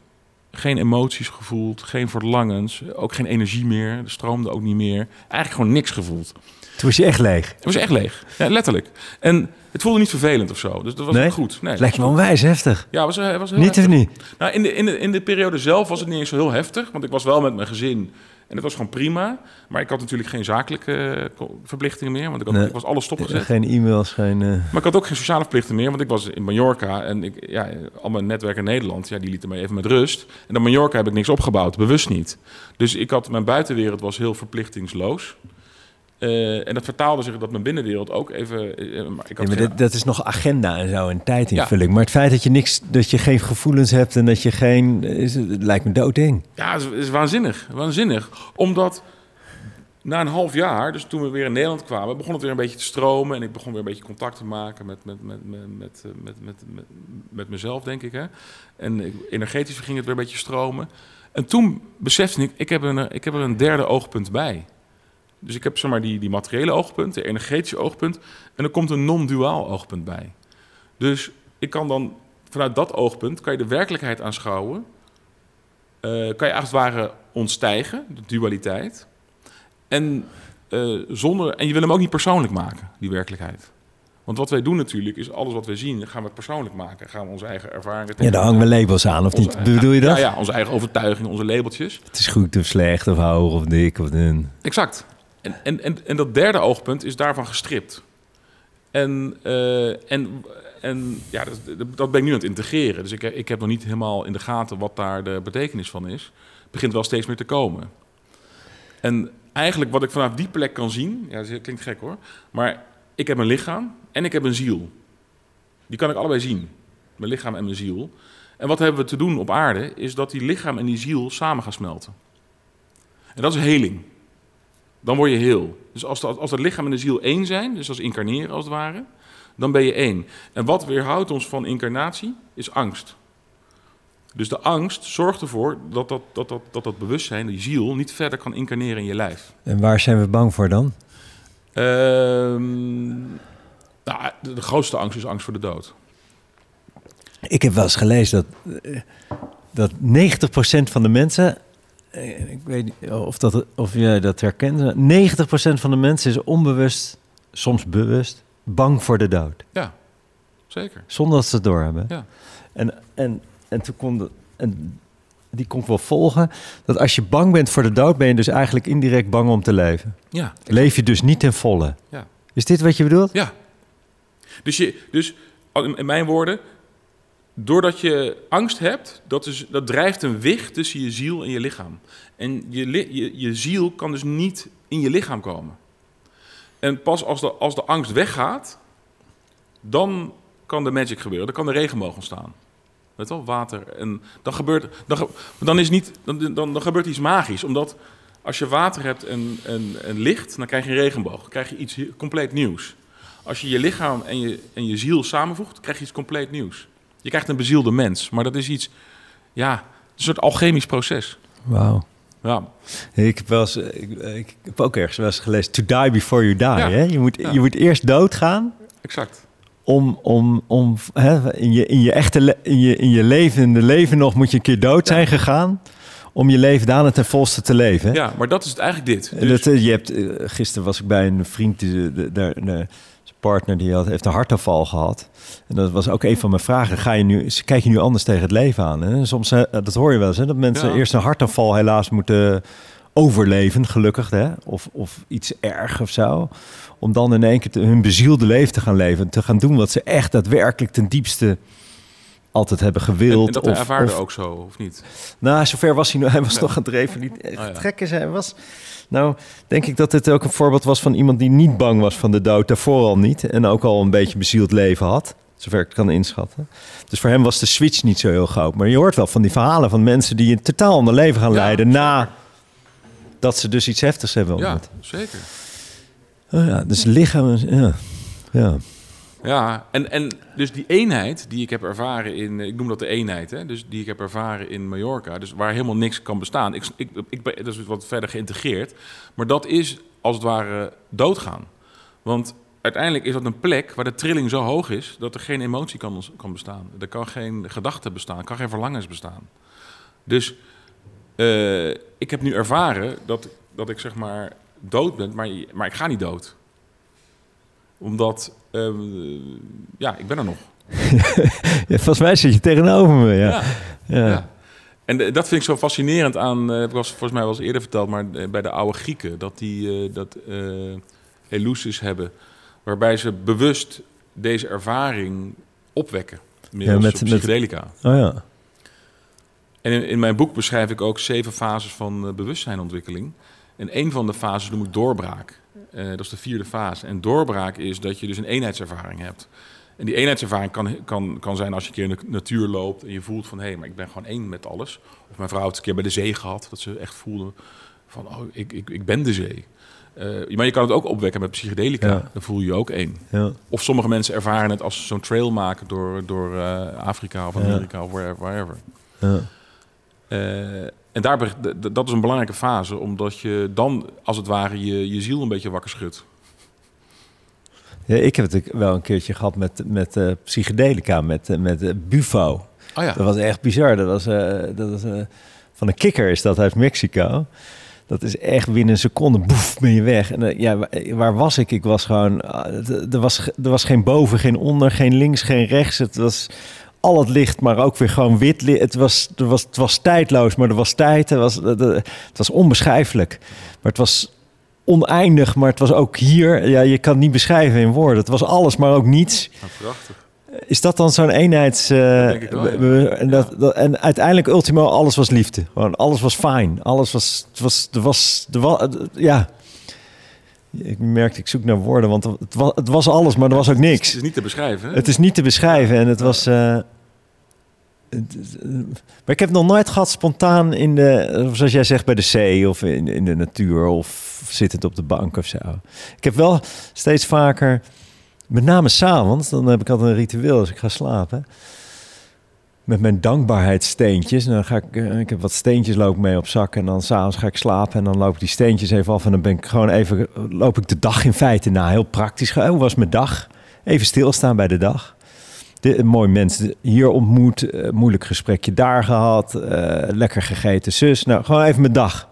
geen emoties gevoeld, geen verlangens, ook geen energie meer. Er stroomde ook niet meer. Eigenlijk gewoon niks gevoeld.
Toen was je echt leeg.
Het was echt leeg. Ja, letterlijk. En het voelde niet vervelend of zo. Dus dat was
Nee?
goed. Nee,
Het lijkt wel onwijs heftig.
Ja, was, was heel
Niet
heftig.
of niet?
Nou, in, de, in, de, in de periode zelf was het niet eens zo heel heftig. Want ik was wel met mijn gezin. En dat was gewoon prima. Maar ik had natuurlijk geen zakelijke eh, verplichtingen meer. Want ik, had,
Nee.
ik was alles stopgezet.
Geen e-mails, geen... eh,
Maar ik had ook geen sociale verplichtingen meer. Want ik was in Mallorca. En ik, ja, al mijn netwerk in Nederland, ja, die lieten mij even met rust. En dan Mallorca heb ik niks opgebouwd. Bewust niet. Dus ik had, mijn buitenwereld was heel verplichtingsloos. Eh, en dat vertaalde zich dat mijn binnenwereld ook even... eh, maar ik
Ja,
had
maar
geen-
dat, dat is nog agenda en zo en tijdinvulling. Maar het feit dat je niks, dat je geen gevoelens hebt en dat je geen, is, het lijkt me doodeng.
Ja, het is, het is waanzinnig. Waanzinnig. Omdat na een half jaar, dus toen we weer in Nederland kwamen, begon het weer een beetje te stromen. En ik begon weer een beetje contact te maken met, met, met, met, met, eh, met, met, met, met mezelf, denk ik. Hè? En ik- energetisch ging het weer een beetje stromen. En toen besefte ik, ik heb, een, ik heb er een derde oogpunt bij. Dus ik heb zeg maar die, die materiële oogpunt, de energetische oogpunt. En er komt een non-duaal oogpunt bij. Dus ik kan dan vanuit dat oogpunt, kan je de werkelijkheid aanschouwen eh, kan je als het ware ontstijgen, de dualiteit. En, eh, zonder, en je wil hem ook niet persoonlijk maken, die werkelijkheid. Want wat wij doen natuurlijk, is alles wat wij zien, gaan we het persoonlijk maken. Gaan we onze eigen ervaringen...
Ja, daar hangen we labels aan, of niet? Bedoel je dat?
Ja, ja, onze eigen overtuigingen, onze labeltjes.
Het is goed of slecht, of hoog of dik of dun.
Exact. En, en, en, en dat derde oogpunt is daarvan gestript. En, eh, en, en ja, dat, dat ben ik nu aan het integreren. Dus ik, ik heb nog niet helemaal in de gaten wat daar de betekenis van is. Het begint wel steeds meer te komen. En eigenlijk wat ik vanaf die plek kan zien, ja, dat klinkt gek hoor, maar ik heb een lichaam en ik heb een ziel. Die kan ik allebei zien, mijn lichaam en mijn ziel. En wat hebben we te doen op aarde, is dat die lichaam en die ziel samen gaan smelten. En dat is heling. Dan word je heel. Dus als, als het lichaam en de ziel één zijn, dus als incarneren als het ware, dan ben je één. En wat weerhoudt ons van incarnatie, is angst. Dus de angst zorgt ervoor dat dat, dat, dat, dat, dat bewustzijn, die ziel, niet verder kan incarneren in je lijf.
En waar zijn we bang voor dan?
Ehm, nou, de, de grootste angst is angst voor de dood.
Ik heb wel eens gelezen dat, eh, dat 90% van de mensen... eh, Ik weet niet of, dat, of jij dat herkent. 90% van de mensen is onbewust, soms bewust, bang voor de dood.
Ja, zeker.
Zonder dat ze het doorhebben.
Ja.
En, en, en toen kon de, en die kon ik wel volgen. Dat als je bang bent voor de dood, ben je dus eigenlijk indirect bang om te leven.
Ja,
Leef je dus niet ten volle.
ja.
Is dit wat je bedoelt?
Ja. Dus, je, dus in in mijn woorden, doordat je angst hebt, dat, is, dat drijft een wicht tussen je ziel en je lichaam. En je, je, je ziel kan dus niet in je lichaam komen. En pas als de, als de angst weggaat, dan kan de magic gebeuren. Dan kan de regenboog ontstaan. Weet wel, water. En dan gebeurt, dan, dan, is niet, dan, dan, dan gebeurt iets magisch. Omdat als je water hebt en, en, en licht, dan krijg je een regenboog. Dan krijg je iets compleet nieuws. Als je je lichaam en je, en je ziel samenvoegt, krijg je iets compleet nieuws. Je krijgt een bezielde mens. Maar dat is iets, ja, een soort alchemisch proces.
Wauw.
Ja,
Ik heb, wel eens, ik, ik heb ook ergens wel eens gelezen... To die before you die.
Ja.
Hè? Je, moet,
Ja.
je moet eerst doodgaan...
exact.
om, om, om hè, in, je, in, je echte in, je, in je levende leven nog moet je een keer dood zijn gegaan. Om je leven daarna ten volste te leven. hè?
Ja, maar dat is het eigenlijk dit.
En
Dus,
dat, eh, je hebt, eh, gisteren was ik bij een vriend, die, de, de, de- de- zijn partner, die had, heeft een hartaanval gehad. En dat was ook een van mijn vragen. Ga je nu, kijk je nu anders tegen het leven aan? Hè? Soms, eh, dat hoor je wel eens, hè? dat mensen
Ja.
eerst een hartaanval helaas moeten overleven, gelukkig. Hè? Of, of iets erg of zo. Om dan in één keer te- hun bezielde leven te gaan leven. Te gaan doen wat ze echt daadwerkelijk ten diepste altijd hebben
en,
gewild.
en dat
of,
ervaarde
of-
ook zo, of niet?
nou, zover was hij nog. Hij was nog aan het even niet
Oh, ja.
trekken. Hij was. Nou, denk ik dat dit ook een voorbeeld was van iemand die niet bang was van de dood. Daarvoor al niet. En ook al een beetje bezield leven had. Zover ik het kan inschatten. Dus voor hem was de switch niet zo heel groot. Maar je hoort wel van die verhalen van mensen die een totaal ander leven gaan
Ja,
leiden. Na dat ze dus iets heftigs hebben
Ja, zeker.
Oh ja, dus lichaam. Ja. ja.
Ja, en, en dus die eenheid die ik heb ervaren in, ik noem dat de eenheid, hè, dus die ik heb ervaren in Mallorca, dus waar helemaal niks kan bestaan. Ik, ik, ik, dat is wat verder geïntegreerd, maar dat is als het ware doodgaan. Want uiteindelijk is dat een plek waar de trilling zo hoog is dat er geen emotie kan, kan bestaan. Er kan geen gedachte bestaan, er kan geen verlangens bestaan. Dus eh, ik heb nu ervaren dat, dat ik zeg maar dood ben, maar, maar ik ga niet dood omdat, eh, ja, ik ben er nog.
ja. Volgens mij zit je tegenover me. Ja.
Ja.
Ja.
ja. En eh, dat vind ik zo fascinerend aan, eh, heb ik was volgens mij wel eens eerder verteld, maar eh, bij de oude Grieken, dat die eh, dat Eleusis hebben, waarbij ze bewust deze ervaring opwekken. Middels
met- met-
psychedelica.
Oh ja.
En in, in mijn boek beschrijf ik ook zeven fases van bewustzijnontwikkeling. En een van de fases noem ik doorbraak. Eh, dat is de vierde fase. En doorbraak is dat je dus een eenheidservaring hebt. En die eenheidservaring kan, kan, kan zijn als je een keer in de natuur loopt en je voelt van hé, hey, maar ik ben gewoon één met alles. Of mijn vrouw heeft het een keer bij de zee gehad, dat ze echt voelde van oh, ik, ik, ik ben de zee. Eh, maar je kan het ook opwekken met psychedelica,
Ja.
dan voel je je ook één.
ja.
Of sommige mensen ervaren het als zo'n trail maken door, door eh, Afrika of
Ja.
Amerika of wherever. wherever.
ja.
En daar, dat is een belangrijke fase, omdat je dan als het ware je, je ziel een beetje wakker schudt.
Ja, ik heb het wel een keertje gehad met, met eh, psychedelica, met, eh, met eh, Bufo.
Oh ja,
Dat was echt bizar. Dat was, dat was van een kikker is dat uit Mexico. Dat is echt binnen een seconde, boef, ben je weg. En ja, wa- waar was ik? Ik was gewoon, er was, er was geen boven, geen onder, geen links, geen rechts. Het was al het licht, maar ook weer gewoon wit. li- Het was, er was, het was tijdloos, maar er was tijd. Het was, het, het was onbeschrijfelijk. Maar het was oneindig, maar het was ook hier. Ja, je kan het niet beschrijven in woorden. Het was alles, maar ook niets.
prachtig.
Is dat dan zo'n eenheids... eh,
Dat denk ik wel,
en, dat, dat- en uiteindelijk, ultimo, alles was liefde. Gewoon, alles was fijn. Alles was... Het was, er was, er was ja. Ik merkte, ik zoek naar woorden, want het was, het was alles, maar er was ook
Het
niks.
is niet te beschrijven. hè?
Het is niet te beschrijven en het was... eh, het eh, maar ik heb nog nooit gehad spontaan in de, zoals jij zegt, bij de zee of in, in de natuur of zittend op de bank of zo. Ik heb wel steeds vaker, met name s'avonds, dan heb ik altijd een ritueel als ik ga slapen. Met mijn dankbaarheidssteentjes. En dan ga ik, eh, ik heb wat steentjes loop mee op zak. En dan s'avonds ga ik slapen. En dan loop ik die steentjes even af. En dan ben ik gewoon even, loop ik de dag in feite na. Heel praktisch. Hoe was mijn dag? Even stilstaan bij de dag. De, een mooi mens hier ontmoet. eh, moeilijk gesprekje daar gehad. eh, lekker gegeten zus. Nou, gewoon even mijn dag.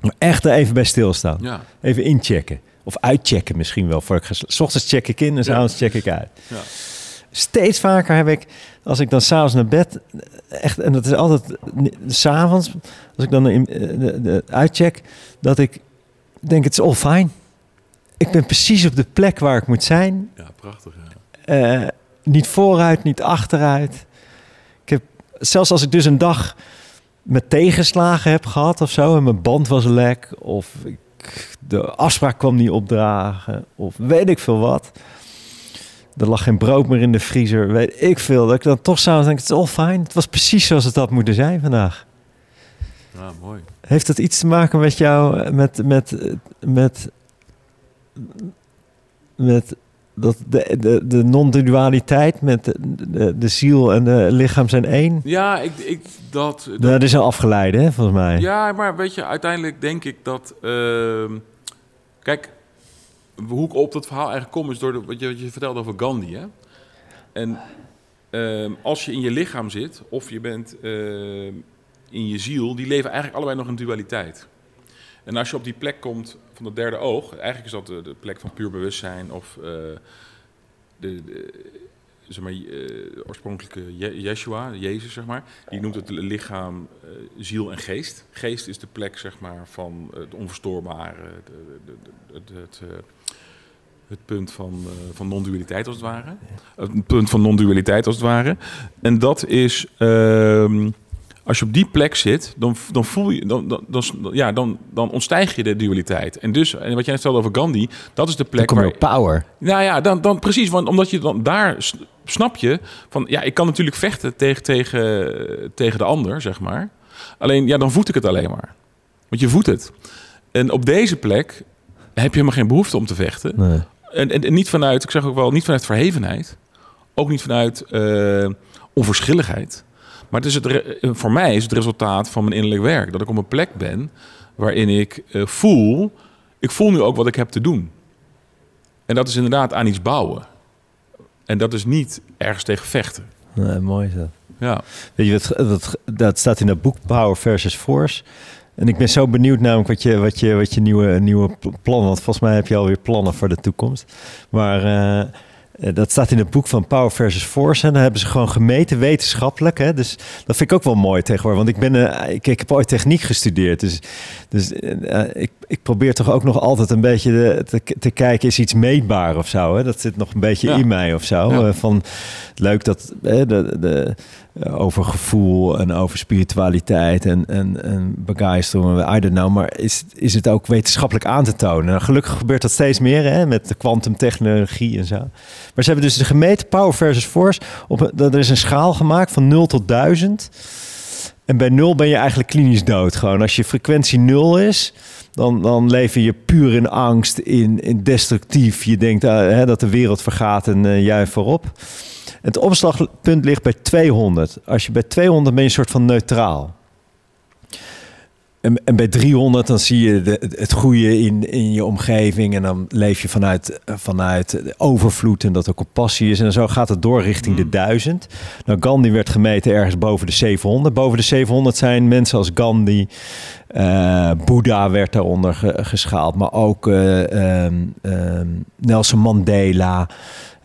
Maar echt er even bij stilstaan.
Ja,
Even inchecken. Of uitchecken misschien wel. Voor ik S ochtends check ik in en s'avonds check ik uit.
ja.
Steeds vaker heb ik, als ik dan s'avonds naar bed, echt, en dat is altijd s'avonds, als ik dan in, eh, de, de, uitcheck, dat ik denk, het is all fine. Ik ben precies op de plek waar ik moet zijn.
ja prachtig. Ja.
Niet vooruit, niet achteruit. Ik heb, zelfs als ik dus een dag met tegenslagen heb gehad of zo, en mijn band was lek, of ik, de afspraak kwam niet opdragen, of weet ik veel wat. Er lag geen brood meer in de vriezer, weet ik veel. Dat ik dan toch s'avonds denk, het is all fine. Het was precies zoals het had moeten zijn vandaag.
ja, mooi.
Heeft dat iets te maken met jou, eh, met, met, met, met dat de, de, de non-dualiteit, met de, de, de ziel en de lichaam zijn één?
Ja, ik, ik, dat, dat-
Dat is een afgeleide, hè, volgens mij.
Ja, maar weet je, uiteindelijk denk ik dat... ehm, kijk, hoe ik op dat verhaal eigenlijk kom... is door de, wat, je, wat je vertelde over Gandhi, hè? en ehm, als je in je lichaam zit of je bent ehm, in je ziel, die leven eigenlijk allebei nog in dualiteit. En als je op die plek komt van het derde oog, eigenlijk is dat de, plek van puur bewustzijn of eh, de, de, zeg maar, eh, oorspronkelijke Je- Yeshua, Jezus, zeg maar. Die noemt het lichaam, eh, ziel en geest. Geest is de plek, zeg maar, van het onverstoorbare, het, het, punt van, van non-dualiteit als het ware. Het punt van non-dualiteit als het ware. En dat is, ehm, als je op die plek zit, dan, dan voel je, dan, dan, dan, ja, dan, dan ontstijg je de dualiteit. En dus, en wat jij net stelde over Gandhi, dat is de plek waar,
op power.
nou ja, dan, dan precies, want omdat je dan daar snap je van ja, ik kan natuurlijk vechten tegen, tegen, tegen de ander, zeg maar. Alleen ja, dan voed ik het alleen maar. Want je voedt het. En op deze plek heb je helemaal geen behoefte om te vechten.
Nee.
En, en, en niet vanuit, ik zeg ook wel, niet vanuit verhevenheid. Ook niet vanuit eh, onverschilligheid. Maar het is het, re- voor mij is het resultaat van mijn innerlijk werk. Dat ik op een plek ben waarin ik eh, voel, ik voel nu ook wat ik heb te doen. En dat is inderdaad aan iets bouwen. En dat is niet ergens tegen vechten.
Nee, mooi dat.
Ja.
Weet je, wat, dat staat in dat boek Power versus Force. En ik ben zo benieuwd namelijk wat je, wat je, wat je nieuwe, nieuwe pl- plannen... Want volgens mij heb je alweer plannen voor de toekomst. Maar eh, eh, dat staat in het boek van Power versus Force. En dan hebben ze gewoon gemeten wetenschappelijk. Hè? Dus dat vind ik ook wel mooi tegenwoordig. Want ik, ben, eh, ik, ik heb ooit techniek gestudeerd. Dus, dus eh, ik, ik probeer toch ook nog altijd een beetje de- te, te kijken... is iets meetbaar of zo? Hè? Dat zit nog een beetje
Ja.
in mij of zo.
Ja.
Eh, van, leuk dat de, de, eh, over gevoel en over spiritualiteit en, en, en begeistering, I don't know, maar is, is het ook wetenschappelijk aan te tonen? Nou, gelukkig gebeurt dat steeds meer hè, met de kwantumtechnologie en zo. Maar ze hebben dus de gemeten power versus force. Op, er is een schaal gemaakt van 0 tot 1000. En bij 0 ben je eigenlijk klinisch dood. Gewoon als je frequentie 0 is, dan, dan leef je puur in angst, in, in destructief. Je denkt eh, hè, dat de wereld vergaat en eh jij voorop. Het omslagpunt ligt bij 200. Als je bij 200 ben je een soort van neutraal. En, en bij 300 dan zie je de, het goede in, in je omgeving. En dan leef je vanuit, vanuit overvloed en dat er compassie is. En zo gaat het door richting de 1000. Nou, Gandhi werd gemeten ergens boven de 700. Boven de 700 zijn mensen als Gandhi. eh Boeddha werd daaronder ge- geschaald. Maar ook eh, ehm, ehm, Nelson Mandela.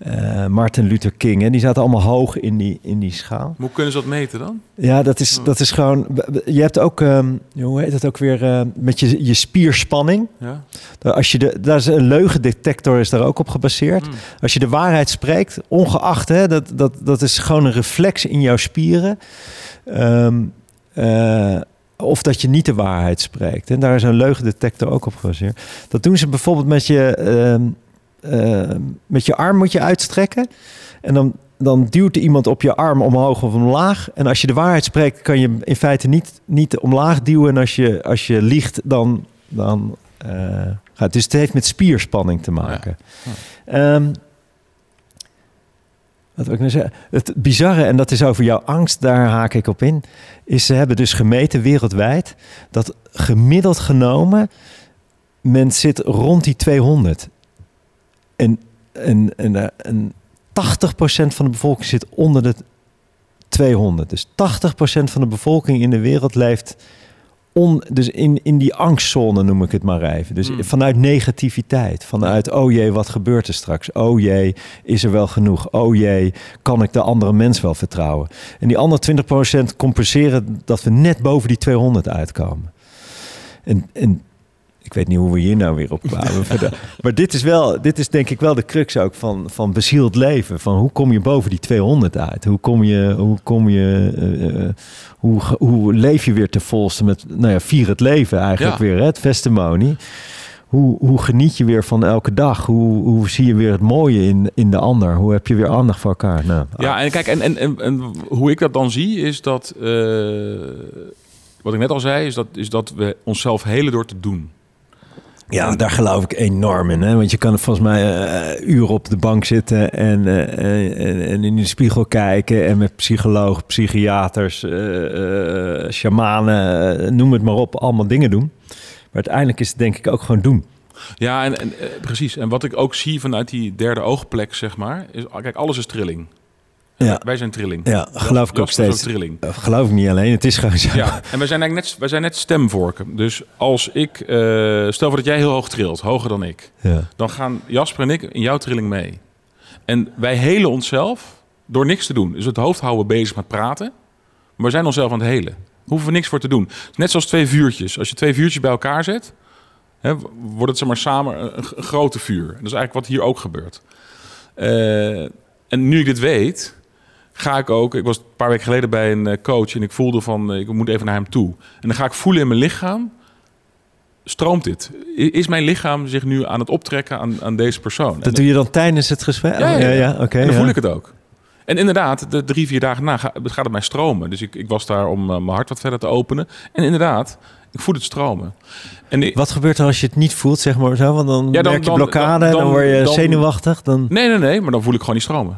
Eh, Martin Luther King. En die zaten allemaal hoog in die, in die schaal.
Hoe kunnen ze dat meten dan?
Ja, dat is, dat is gewoon. Je hebt ook, ehm, hoe heet het ook weer, eh, met je, je spierspanning.
Ja.
Als je de, daar is een leugendetector is daar ook op gebaseerd.
Hmm.
Als je de waarheid spreekt, ongeacht, hè, dat, dat, dat is gewoon een reflex in jouw spieren. Ehm, eh, of dat je niet de waarheid spreekt. En daar is een leugendetector ook op gebaseerd. Dat doen ze bijvoorbeeld met je, ehm, ehm, met je arm moet je uitstrekken. En dan, dan duwt iemand op je arm omhoog of omlaag. En als je de waarheid spreekt, kan je in feite niet, niet omlaag duwen. En als je, als je liegt, dan, dan eh, gaat Dus het heeft met spierspanning te maken. Ehm, wat wil ik nou zeggen? Het bizarre, en dat is over jouw angst, daar haak ik op in, is ze hebben dus gemeten wereldwijd dat gemiddeld genomen men zit rond die 200. En, en, en, en 80% van de bevolking zit onder de 200. Dus 80% van de bevolking in de wereld leeft on, dus in, in die angstzone, noem ik het maar even. Dus
Hmm.
vanuit negativiteit. Vanuit, oh jee, wat gebeurt er straks? Oh jee, is er wel genoeg? Oh jee, kan ik de andere mens wel vertrouwen? En die andere 20% compenseren dat we net boven die 200 uitkomen. En, en ik weet niet hoe we hier nou weer op kwamen. maar dit is, wel, dit is denk ik wel de crux ook van, van bezield leven. Van hoe kom je boven die 200 uit? Hoe kom je, hoe kom je, eh, eh, hoe, hoe leef je weer te volste met, nou ja, vier het leven eigenlijk
Ja.
weer, hè? het testimony. Hoe, hoe geniet je weer van elke dag? Hoe, hoe zie je weer het mooie in, in de ander? Hoe heb je weer aandacht voor elkaar? Nou,
Ja, en kijk, en, en, en, en hoe ik dat dan zie, is dat, eh, wat ik net al zei, is dat, is dat we onszelf helen door te doen.
Ja, daar geloof ik enorm in. Hè? Want je kan volgens mij eh uren op de bank zitten en, eh, en, en in de spiegel kijken. En met psychologen, psychiaters, eh shamanen, noem het maar op, allemaal dingen doen. Maar uiteindelijk is het denk ik ook gewoon doen.
Ja, en, en precies. En wat ik ook zie vanuit die derde oogplek, zeg maar, is, kijk, alles is trilling.
Ja.
Wij zijn trilling.
Ja, geloof ik ook steeds.
trilling.
Eh, Geloof ik niet alleen, het is gewoon zo.
Ja, en wij zijn eigenlijk net, wij zijn net stemvorken. Dus als ik, eh, stel voor dat jij heel hoog trilt, hoger dan ik,
Ja.
dan gaan Jasper en ik in jouw trilling mee. En wij helen onszelf door niks te doen. Dus het hoofd houden bezig met praten, maar we zijn onszelf aan het helen. Hoeven we niks voor te doen. Net zoals twee vuurtjes. Als je twee vuurtjes bij elkaar zet, hè, wordt het zeg maar, samen een, grote vuur. En dat is eigenlijk wat hier ook gebeurt. Eh, en nu ik dit weet, ga ik ook. Ik was een paar weken geleden bij een eh, coach en ik voelde van eh, ik moet even naar hem toe. En dan ga ik voelen in mijn lichaam. Stroomt dit? Is mijn lichaam zich nu aan het optrekken aan, aan deze persoon? En
Dat doe je dan tijdens het gesprek?
Ja, ja, ja.
oké.
dan voel ik het ook. En inderdaad, de drie, vier dagen na ga- gaat het mij stromen. Dus ik, ik was daar om eh, mijn hart wat verder te openen. En inderdaad, ik voel het stromen. En
Wat gebeurt er als je het niet voelt, zeg maar zo? Want dan,
Ja, dan-
merk je
dan-
blokkade
dan-
en dan word je
dan-
zenuwachtig. Dan
nee, nee, nee, maar dan voel ik gewoon niet stromen.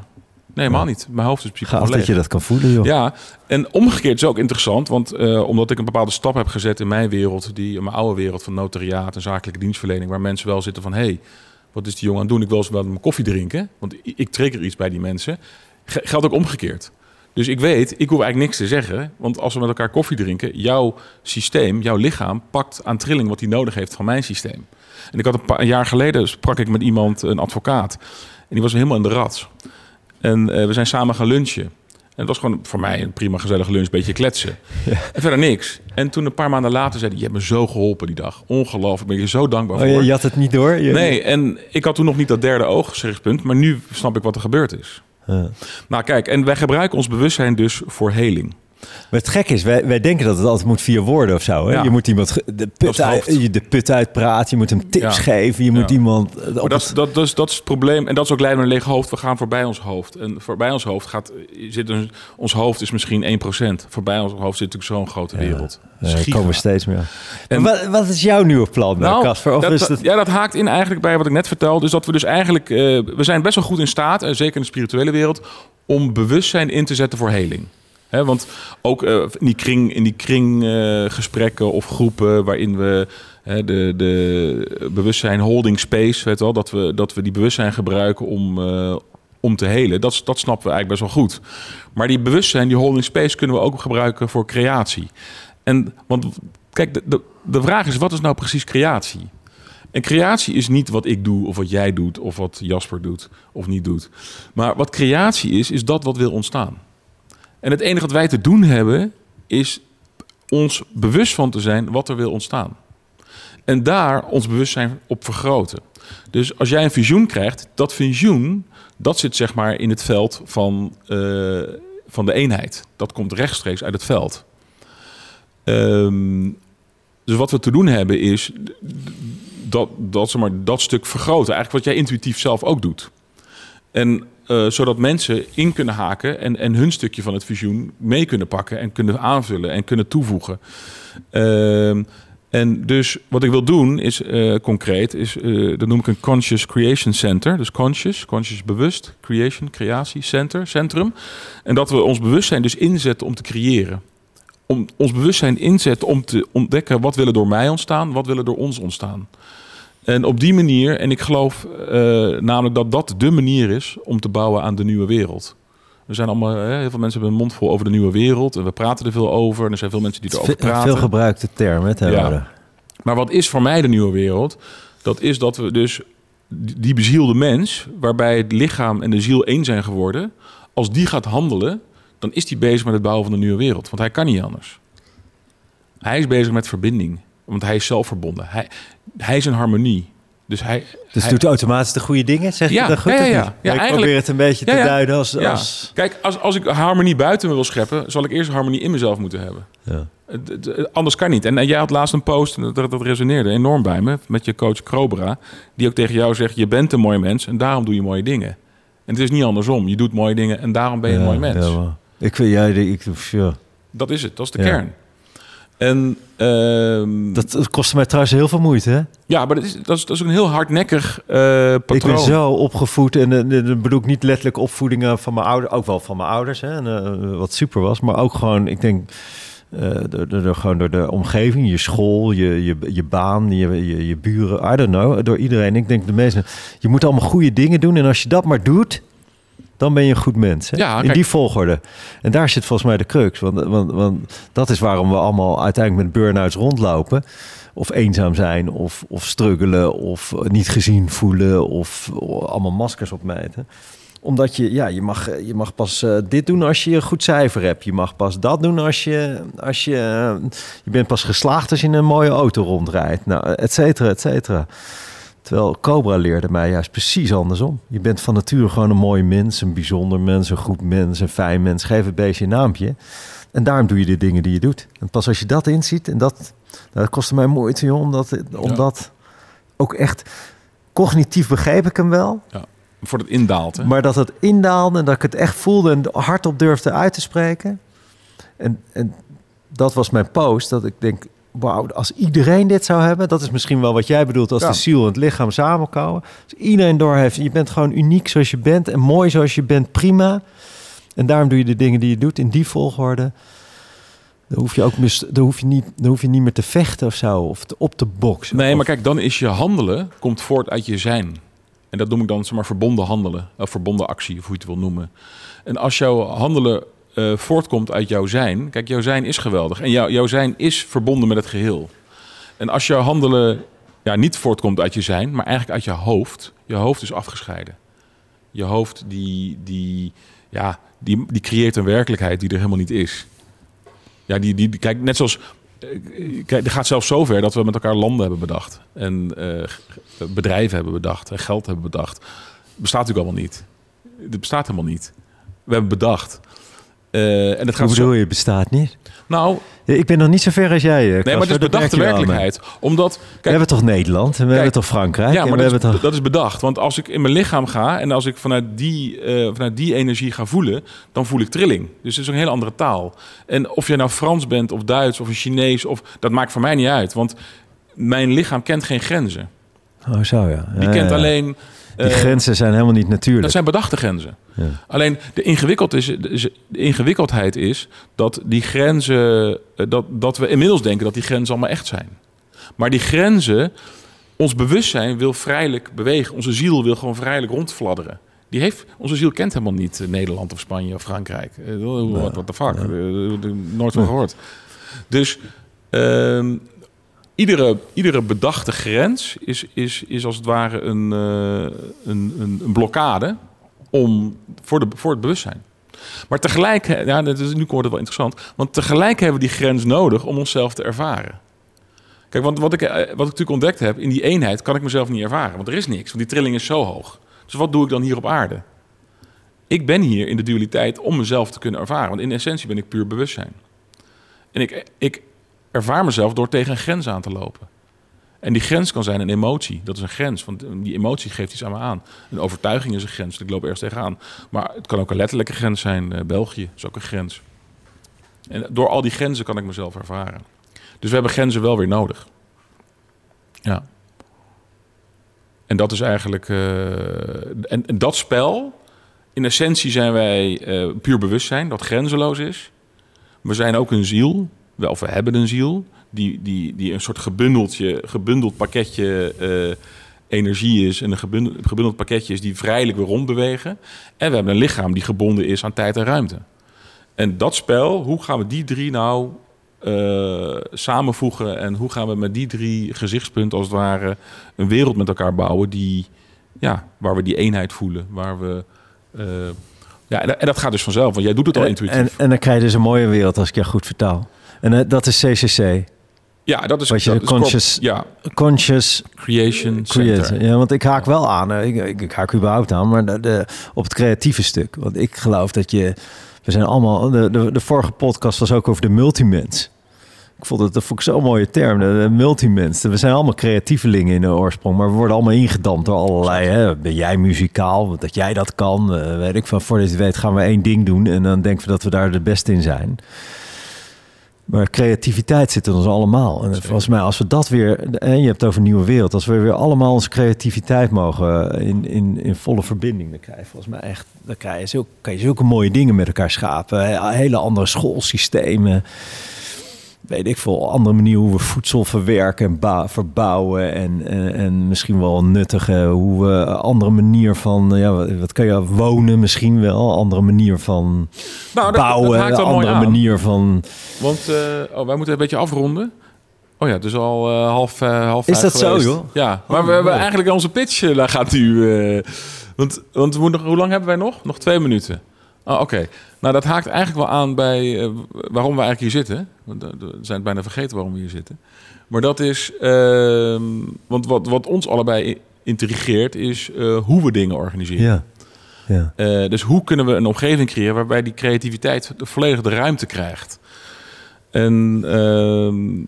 Nee, helemaal niet. Mijn hoofd is in principe
gaaf dat je dat kan voelen, joh.
Ja, en omgekeerd is ook interessant, want eh, omdat ik een bepaalde stap heb gezet in mijn wereld, die in mijn oude wereld van notariaat en zakelijke dienstverlening, waar mensen wel zitten van, hé, hey, wat is die jongen aan het doen? Ik wil eens wel mijn koffie drinken, want ik trigger iets bij die mensen. Ge- Geldt ook omgekeerd. Dus ik weet, ik hoef eigenlijk niks te zeggen, want als we met elkaar koffie drinken, jouw systeem, jouw lichaam pakt aan trilling wat hij nodig heeft van mijn systeem. En ik had een paar een jaar geleden sprak ik met iemand, een advocaat, en die was helemaal in de rat. En eh, we zijn samen gaan lunchen. En het was gewoon voor mij een prima gezellige lunch, beetje kletsen. En verder niks. En toen een paar maanden later zei hij, je hebt me zo geholpen die dag. Ongelooflijk, ben je zo dankbaar
Oh,
voor.
je, je had het niet door? Je-
Nee, en ik had toen nog niet dat derde ooggezichtspunt, maar nu snap ik wat er gebeurd is.
Ja.
Nou kijk, en wij gebruiken ons bewustzijn dus voor heling.
Maar het gek is, wij, wij denken dat het altijd moet via woorden of zo. Hè?
Ja.
Je moet iemand de put, uit, de put uitpraten, je moet hem tips
Ja.
geven, je moet
Ja.
iemand... eh,
Maar dat, is,
het-
dat, dat, is, dat is het probleem. En dat is ook leiden naar een leeg hoofd. We gaan voorbij ons hoofd. En voorbij ons hoofd gaat, zit een, ons hoofd is misschien 1%. Voorbij ons hoofd zit natuurlijk zo'n grote wereld.
Daar
giga.
komen steeds meer.
En-
Maar wat, wat is jouw nieuwe plan, nou,
Nou,
Casper? Of
dat,
is het...
ja, dat haakt in eigenlijk bij wat ik net vertelde. Dus dat we dus eigenlijk... eh, we zijn best wel goed in staat, en zeker in de spirituele wereld... om bewustzijn in te zetten voor heling. Want ook eh, in die kring, in die kringgesprekken gesprekken of groepen... waarin we de, de bewustzijn holding space... Weet wel, dat, we, dat we die bewustzijn gebruiken om... eh, om te helen, dat, dat snappen we eigenlijk best wel goed. Maar die bewustzijn, die holding space, kunnen we ook gebruiken voor creatie. En, want kijk, de, de vraag is, wat is nou precies creatie? En creatie is niet wat ik doe of wat jij doet of wat Jasper doet of niet doet. Maar wat creatie is, is dat wat wil ontstaan. En het enige wat wij te doen hebben, is ons bewust van te zijn wat er wil ontstaan. En daar ons bewustzijn op vergroten. Dus als jij een visioen krijgt, dat visioen, dat zit zeg maar in het veld van, eh, van de eenheid. Dat komt rechtstreeks uit het veld. Ehm, dus wat we te doen hebben is dat, dat, zeg maar, dat stuk vergroten. Eigenlijk wat jij intuïtief zelf ook doet. En eh, zodat mensen in kunnen haken en, en hun stukje van het visioen mee kunnen pakken en kunnen aanvullen en kunnen toevoegen. Ehm, en dus wat ik wil doen is eh, concreet, is, eh, dat noem ik een Conscious Creation Center. Dus conscious, conscious bewust, creation, creatie, center, centrum. En dat we ons bewustzijn dus inzetten om te creëren. Om ons bewustzijn inzetten om te ontdekken wat willen door mij ontstaan, wat willen door ons ontstaan. En op die manier, en ik geloof eh, namelijk dat dat de manier is om te bouwen aan de nieuwe wereld. Er zijn allemaal, hè, heel veel mensen hebben een mond vol over de nieuwe wereld. En we praten er veel over. En er zijn veel mensen die erover
Ve-
praten.
veel gebruikte term, hè, tegenwoordig.
Maar wat is voor mij de nieuwe wereld? Dat is dat we dus die bezielde mens, waarbij het lichaam en de ziel één zijn geworden, als die gaat handelen, dan is die bezig met het bouwen van de nieuwe wereld. Want hij kan niet anders. Hij is bezig met verbinding, want hij is zelf verbonden. Hij, hij is in harmonie. Dus hij,
Dus
hij-
doet automatisch de goede dingen, zeg
Ja,
je dat goed?
ja, ja, ja.
ik
eigenlijk-
probeer het een beetje te duiden als... Als
Kijk, als, als ik harmonie buiten me wil scheppen, zal ik eerst harmonie in mezelf moeten hebben. anders kan niet. En, en jij had laatst een post, en dat, dat resoneerde enorm bij me, met je coach Krobera, die ook tegen jou zegt, je bent een mooi mens en daarom doe je mooie dingen. En het is niet andersom. Je doet mooie dingen en daarom ben je een mooi mens.
ik vind jij... Ik, ja.
Dat is het, dat is de kern. En ehm,
dat, dat kostte mij trouwens heel veel moeite, hè?
ja, maar dat is, dat, is, dat is ook een heel hardnekkig eh patroon.
Ik ben zo opgevoed en dan bedoel ik niet letterlijk opvoedingen van mijn ouders, ook wel van mijn ouders, hè, en, eh, wat super was, maar ook gewoon, ik denk, eh, door, door, door- gewoon door de omgeving, je school, je, je, je baan, je, je, je buren, I don't know, door iedereen. Ik denk de meeste, je moet allemaal goede dingen doen en als je dat maar doet, dan ben je een goed mens. Hè?
Ja,
In die volgorde. En daar zit volgens mij de crux. Want, want, want dat is waarom we allemaal uiteindelijk met burn-outs rondlopen. Of eenzaam zijn, of, of struggelen, of niet gezien voelen, of allemaal maskers opmijten omdat je, ja, je mag, je mag pas eh, dit doen als je een goed cijfer hebt. Je mag pas dat doen als je, als je, eh, je bent pas geslaagd als je in een mooie auto rondrijdt. Nou, et cetera, et cetera. Terwijl Cobra leerde mij juist precies andersom. Je bent van nature gewoon een mooi mens, een bijzonder mens, een goed mens, een fijn mens. Geef het beestje een naampje. En daarom doe je de dingen die je doet. En pas als je dat inziet, en dat, nou, dat kostte mij moeite, joh, omdat, omdat ook echt cognitief begreep ik hem wel.
Ja. Voor het indaalt. Hè?
Maar dat het indaalde en dat ik het echt voelde en hardop durfde uit te spreken. En, en dat was mijn post, dat ik denk, wauw, als iedereen dit zou hebben, dat is misschien wel wat jij bedoelt als
Ja.
de ziel en het lichaam samenkomen. Als iedereen doorheeft, je bent gewoon uniek zoals je bent en mooi zoals je bent, prima. En daarom doe je de dingen die je doet in die volgorde. Dan hoef je ook mis, dan hoef je niet, dan hoef je niet meer te vechten of zo, of te, op te boksen.
Nee,
Of-
maar kijk, dan is je handelen komt voort uit je zijn. En dat noem ik dan zeg maar verbonden handelen, of verbonden actie, of hoe je het wil noemen. En als jouw handelen eh, voortkomt uit jouw zijn, kijk, jouw zijn is geweldig. En jouw, jouw zijn is verbonden met het geheel. En als jouw handelen ja, niet voortkomt uit je zijn, maar eigenlijk uit je hoofd, je hoofd is afgescheiden. Je hoofd die, die, ja, die, die creëert een werkelijkheid die er helemaal niet is. Ja, die, die, kijk, net zoals eh, Kijk, het gaat zelfs zover dat we met elkaar landen hebben bedacht. En eh, bedrijven hebben bedacht. En geld hebben bedacht. Bestaat natuurlijk allemaal niet. Het bestaat helemaal niet. We hebben bedacht. Eh, en het
Hoe
gaat zo,
bedoel je, bestaat niet?
Nou,
Ik ben nog niet zo ver als jij. eh,
nee, maar het is bedachte werkelijkheid. Omdat,
we
kijk,
hebben toch Nederland en we hebben toch Frankrijk
ja, maar
we
dat is,
toch...
dat is bedacht. Want als ik in mijn lichaam ga en als ik vanuit die, eh, vanuit die energie ga voelen, dan voel ik trilling. Dus het is een hele andere taal. En of je nou Frans bent of Duits of een Chinees, of, dat maakt voor mij niet uit. Want mijn lichaam kent geen grenzen.
Oh, zo ja.
Die
Ja,
kent
ja.
alleen.
Die
eh,
grenzen zijn helemaal niet natuurlijk.
Dat zijn bedachte grenzen.
Ja.
Alleen de, ingewikkeld is, de de ingewikkeldheid is dat die grenzen, eh, dat, dat we inmiddels denken dat die grenzen allemaal echt zijn. Maar die grenzen, ons bewustzijn wil vrijelijk bewegen. Onze ziel wil gewoon vrijelijk rondfladderen. Die heeft, onze ziel kent helemaal niet eh, Nederland of Spanje of Frankrijk. Eh, Wat what the fuck? Eh, Nooit van gehoord. Dus ehm, iedere, iedere bedachte grens is, is, is als het ware een, eh, een, een, een blokkade om, voor, de, voor het bewustzijn. Maar tegelijk, ja, dat is, nu wordt het wel interessant, want tegelijk hebben we die grens nodig om onszelf te ervaren. Kijk, want wat ik, eh, wat ik natuurlijk ontdekt heb, in die eenheid kan ik mezelf niet ervaren, want er is niks, want die trilling is zo hoog. Dus wat doe ik dan hier op aarde? Ik ben hier in de dualiteit om mezelf te kunnen ervaren, want in essentie ben ik puur bewustzijn. En ik, ik ervaar mezelf door tegen een grens aan te lopen. En die grens kan zijn een emotie. Dat is een grens, want die emotie geeft iets aan me aan. Een overtuiging is een grens, ik loop ergens tegenaan. Maar het kan ook een letterlijke grens zijn. Eh, België is ook een grens. En door al die grenzen kan ik mezelf ervaren. Dus we hebben grenzen wel weer nodig. Ja. En dat is eigenlijk... eh, en, dat spel... In essentie zijn wij eh, puur bewustzijn, dat grenzeloos is. We zijn ook een ziel, wel, of we hebben een ziel, die, die, die een soort gebundeldje, gebundeld pakketje eh, energie is en een gebundeld, gebundeld pakketje is die vrijelijk weer rondbewegen. En we hebben een lichaam die gebonden is aan tijd en ruimte. En dat spel, hoe gaan we die drie nou eh, samenvoegen en hoe gaan we met die drie gezichtspunten als het ware een wereld met elkaar bouwen die, ja, waar we die eenheid voelen, waar we... eh, ja, en dat- en dat gaat dus vanzelf, want jij doet het al
en,
intuïtief.
en, en dan krijg je dus een mooie wereld als ik jou goed vertaal. En eh, dat is CCC.
Ja, dat is,
Wat je
dat is
conscious-
ja,
Conscious
creation center.
Ja, want ik haak wel aan. eh, Ik, ik, ik haak überhaupt aan, maar de, de- op het creatieve stuk. Want ik geloof dat je... We zijn allemaal... De, de, de vorige podcast was ook over de multimens. Ik vond het dat vond ik zo'n mooie term, de, de multimens. We zijn allemaal creatievelingen in de oorsprong, maar we worden allemaal ingedampt door allerlei. Hè? Ben jij muzikaal? Dat jij dat kan? eh, weet ik van. Voordat je het weet gaan we één ding doen en dan denken we dat we daar de beste in zijn. Maar creativiteit zit in ons allemaal. En volgens mij, als we dat weer, en je hebt het over een nieuwe wereld, als we weer allemaal onze creativiteit mogen in, in, in volle verbinding, dan krijg je volgens mij echt, dan krijg je zulke, kan je zulke mooie dingen met elkaar schapen. Hele andere schoolsystemen. Weet ik veel, andere manier hoe we voedsel verwerken en verbouwen. En, en, en misschien wel nuttige, hoe we een andere manier van, ja, wat, wat kan je wonen misschien wel, andere manier van
Nou, dat,
bouwen,
dat
andere manier van.
Want eh, oh, wij moeten een beetje afronden. Oh ja, het is al eh, half, eh, half
Is
vijf
dat zo, joh?
Ja, maar
Oh,
we hebben eigenlijk onze pitch, daar gaat eh, want want we moeten, nog- hoe lang hebben wij nog? Nog twee minuten. Oh, oké. Nou, dat haakt eigenlijk wel aan bij eh, waarom we eigenlijk hier zitten. Eh, We zijn bijna vergeten waarom we hier zitten. Maar dat is... ehm, want wat, wat ons allebei intrigeert is eh, hoe we dingen organiseren.
Ja. Ja.
Dus hoe kunnen we een omgeving creëren waarbij die creativiteit de volledige de ruimte krijgt? En, ehm,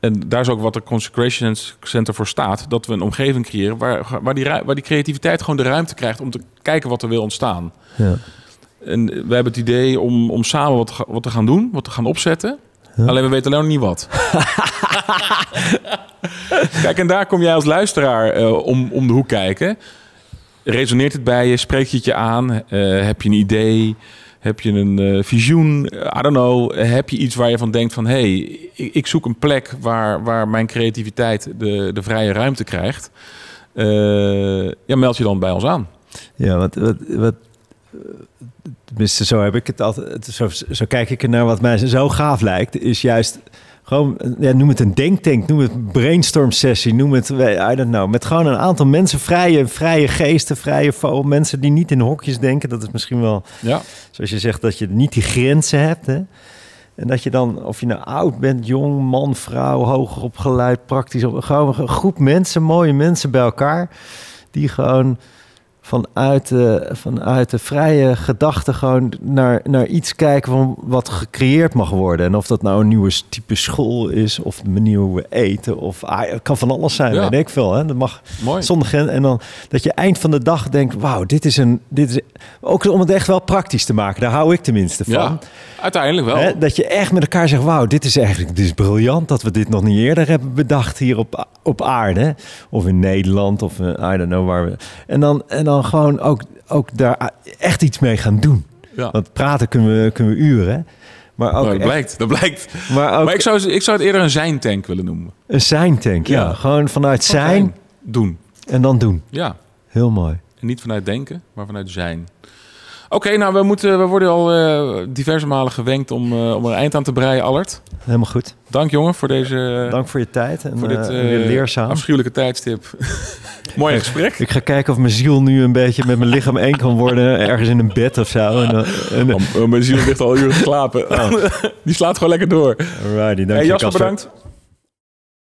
en daar is ook wat de Consecration Center voor staat. Dat we een omgeving creëren waar, waar, die, waar die creativiteit gewoon de ruimte krijgt om te kijken wat er wil ontstaan.
Ja.
En we hebben het idee om, om samen wat, wat te gaan doen, wat te gaan opzetten. Alleen we weten alleen nog niet wat. Kijk, en daar kom jij als luisteraar eh, om, om de hoek kijken. Resoneert het bij je? Spreekt je het je aan? Eh, heb je een idee? Heb je een eh, visioen? I don't know. Heb je iets waar je van denkt van... hé, hey, ik, ik zoek een plek waar, waar mijn creativiteit de, de vrije ruimte krijgt. Ja, meld je dan bij ons aan.
Ja, wat, wat, wat tenminste, zo heb ik het altijd. Zo, zo kijk ik er naar wat mij zo gaaf lijkt, is juist gewoon, ja, noem het een denktank, noem het brainstorm sessie, noem het, I don't know, met gewoon een aantal mensen, vrije, vrije geesten, vrije mensen die niet in hokjes denken. Dat is misschien wel,
Ja,
zoals je zegt, dat je niet die grenzen hebt, hè. En dat je dan, of je nou oud bent, jong, man, vrouw, hoger opgeleid, praktisch, op, gewoon een groep mensen, mooie mensen bij elkaar, die gewoon vanuit de, vanuit de vrije gedachte gewoon naar, naar iets kijken van wat gecreëerd mag worden. En of dat nou een nieuwe type school is, of de manier hoe we eten, of ah, het kan van alles zijn,
Ja.
weet ik veel. Hè? Dat mag
mooi.
En dan dat je eind van de dag denkt, wauw, dit is een, dit is ook om het echt wel praktisch te maken. Daar hou ik tenminste van.
Ja, uiteindelijk wel.
Hè, dat je echt met elkaar zegt, wauw, dit is eigenlijk dit is briljant dat we dit nog niet eerder hebben bedacht hier op, op aarde. Of in Nederland, of eh, I don't know waar we... En dan, en dan gewoon ook, ook daar echt iets mee gaan doen.
Ja.
Want praten kunnen we, kunnen we uren, maar ook,
Nou, dat
echt-
blijkt, dat blijkt.
maar ook
Maar ik zou, ik zou het eerder een zijn-tank willen noemen.
een zijn-tank. Ja.
Ja.
gewoon vanuit zijn
Doen.
en dan doen.
Ja.
Heel mooi.
En niet vanuit denken, maar vanuit zijn. Oké, nou, we, moeten, we worden al eh, diverse malen gewenkt om, eh, om er een eind aan te breien, Allard.
Helemaal goed.
Dank, jongen, voor deze
Dank voor je tijd en
voor dit
eh, weer leerzaam.
afschuwelijke tijdstip. Mooi gesprek.
Ik ga kijken of mijn ziel nu een beetje met mijn lichaam één kan worden. Ergens in een bed of zo. En,
Oh, mijn ziel ligt al uren te slapen. Die slaat gewoon lekker door.
Alrighty, dank
Hey, Jasper, bedankt.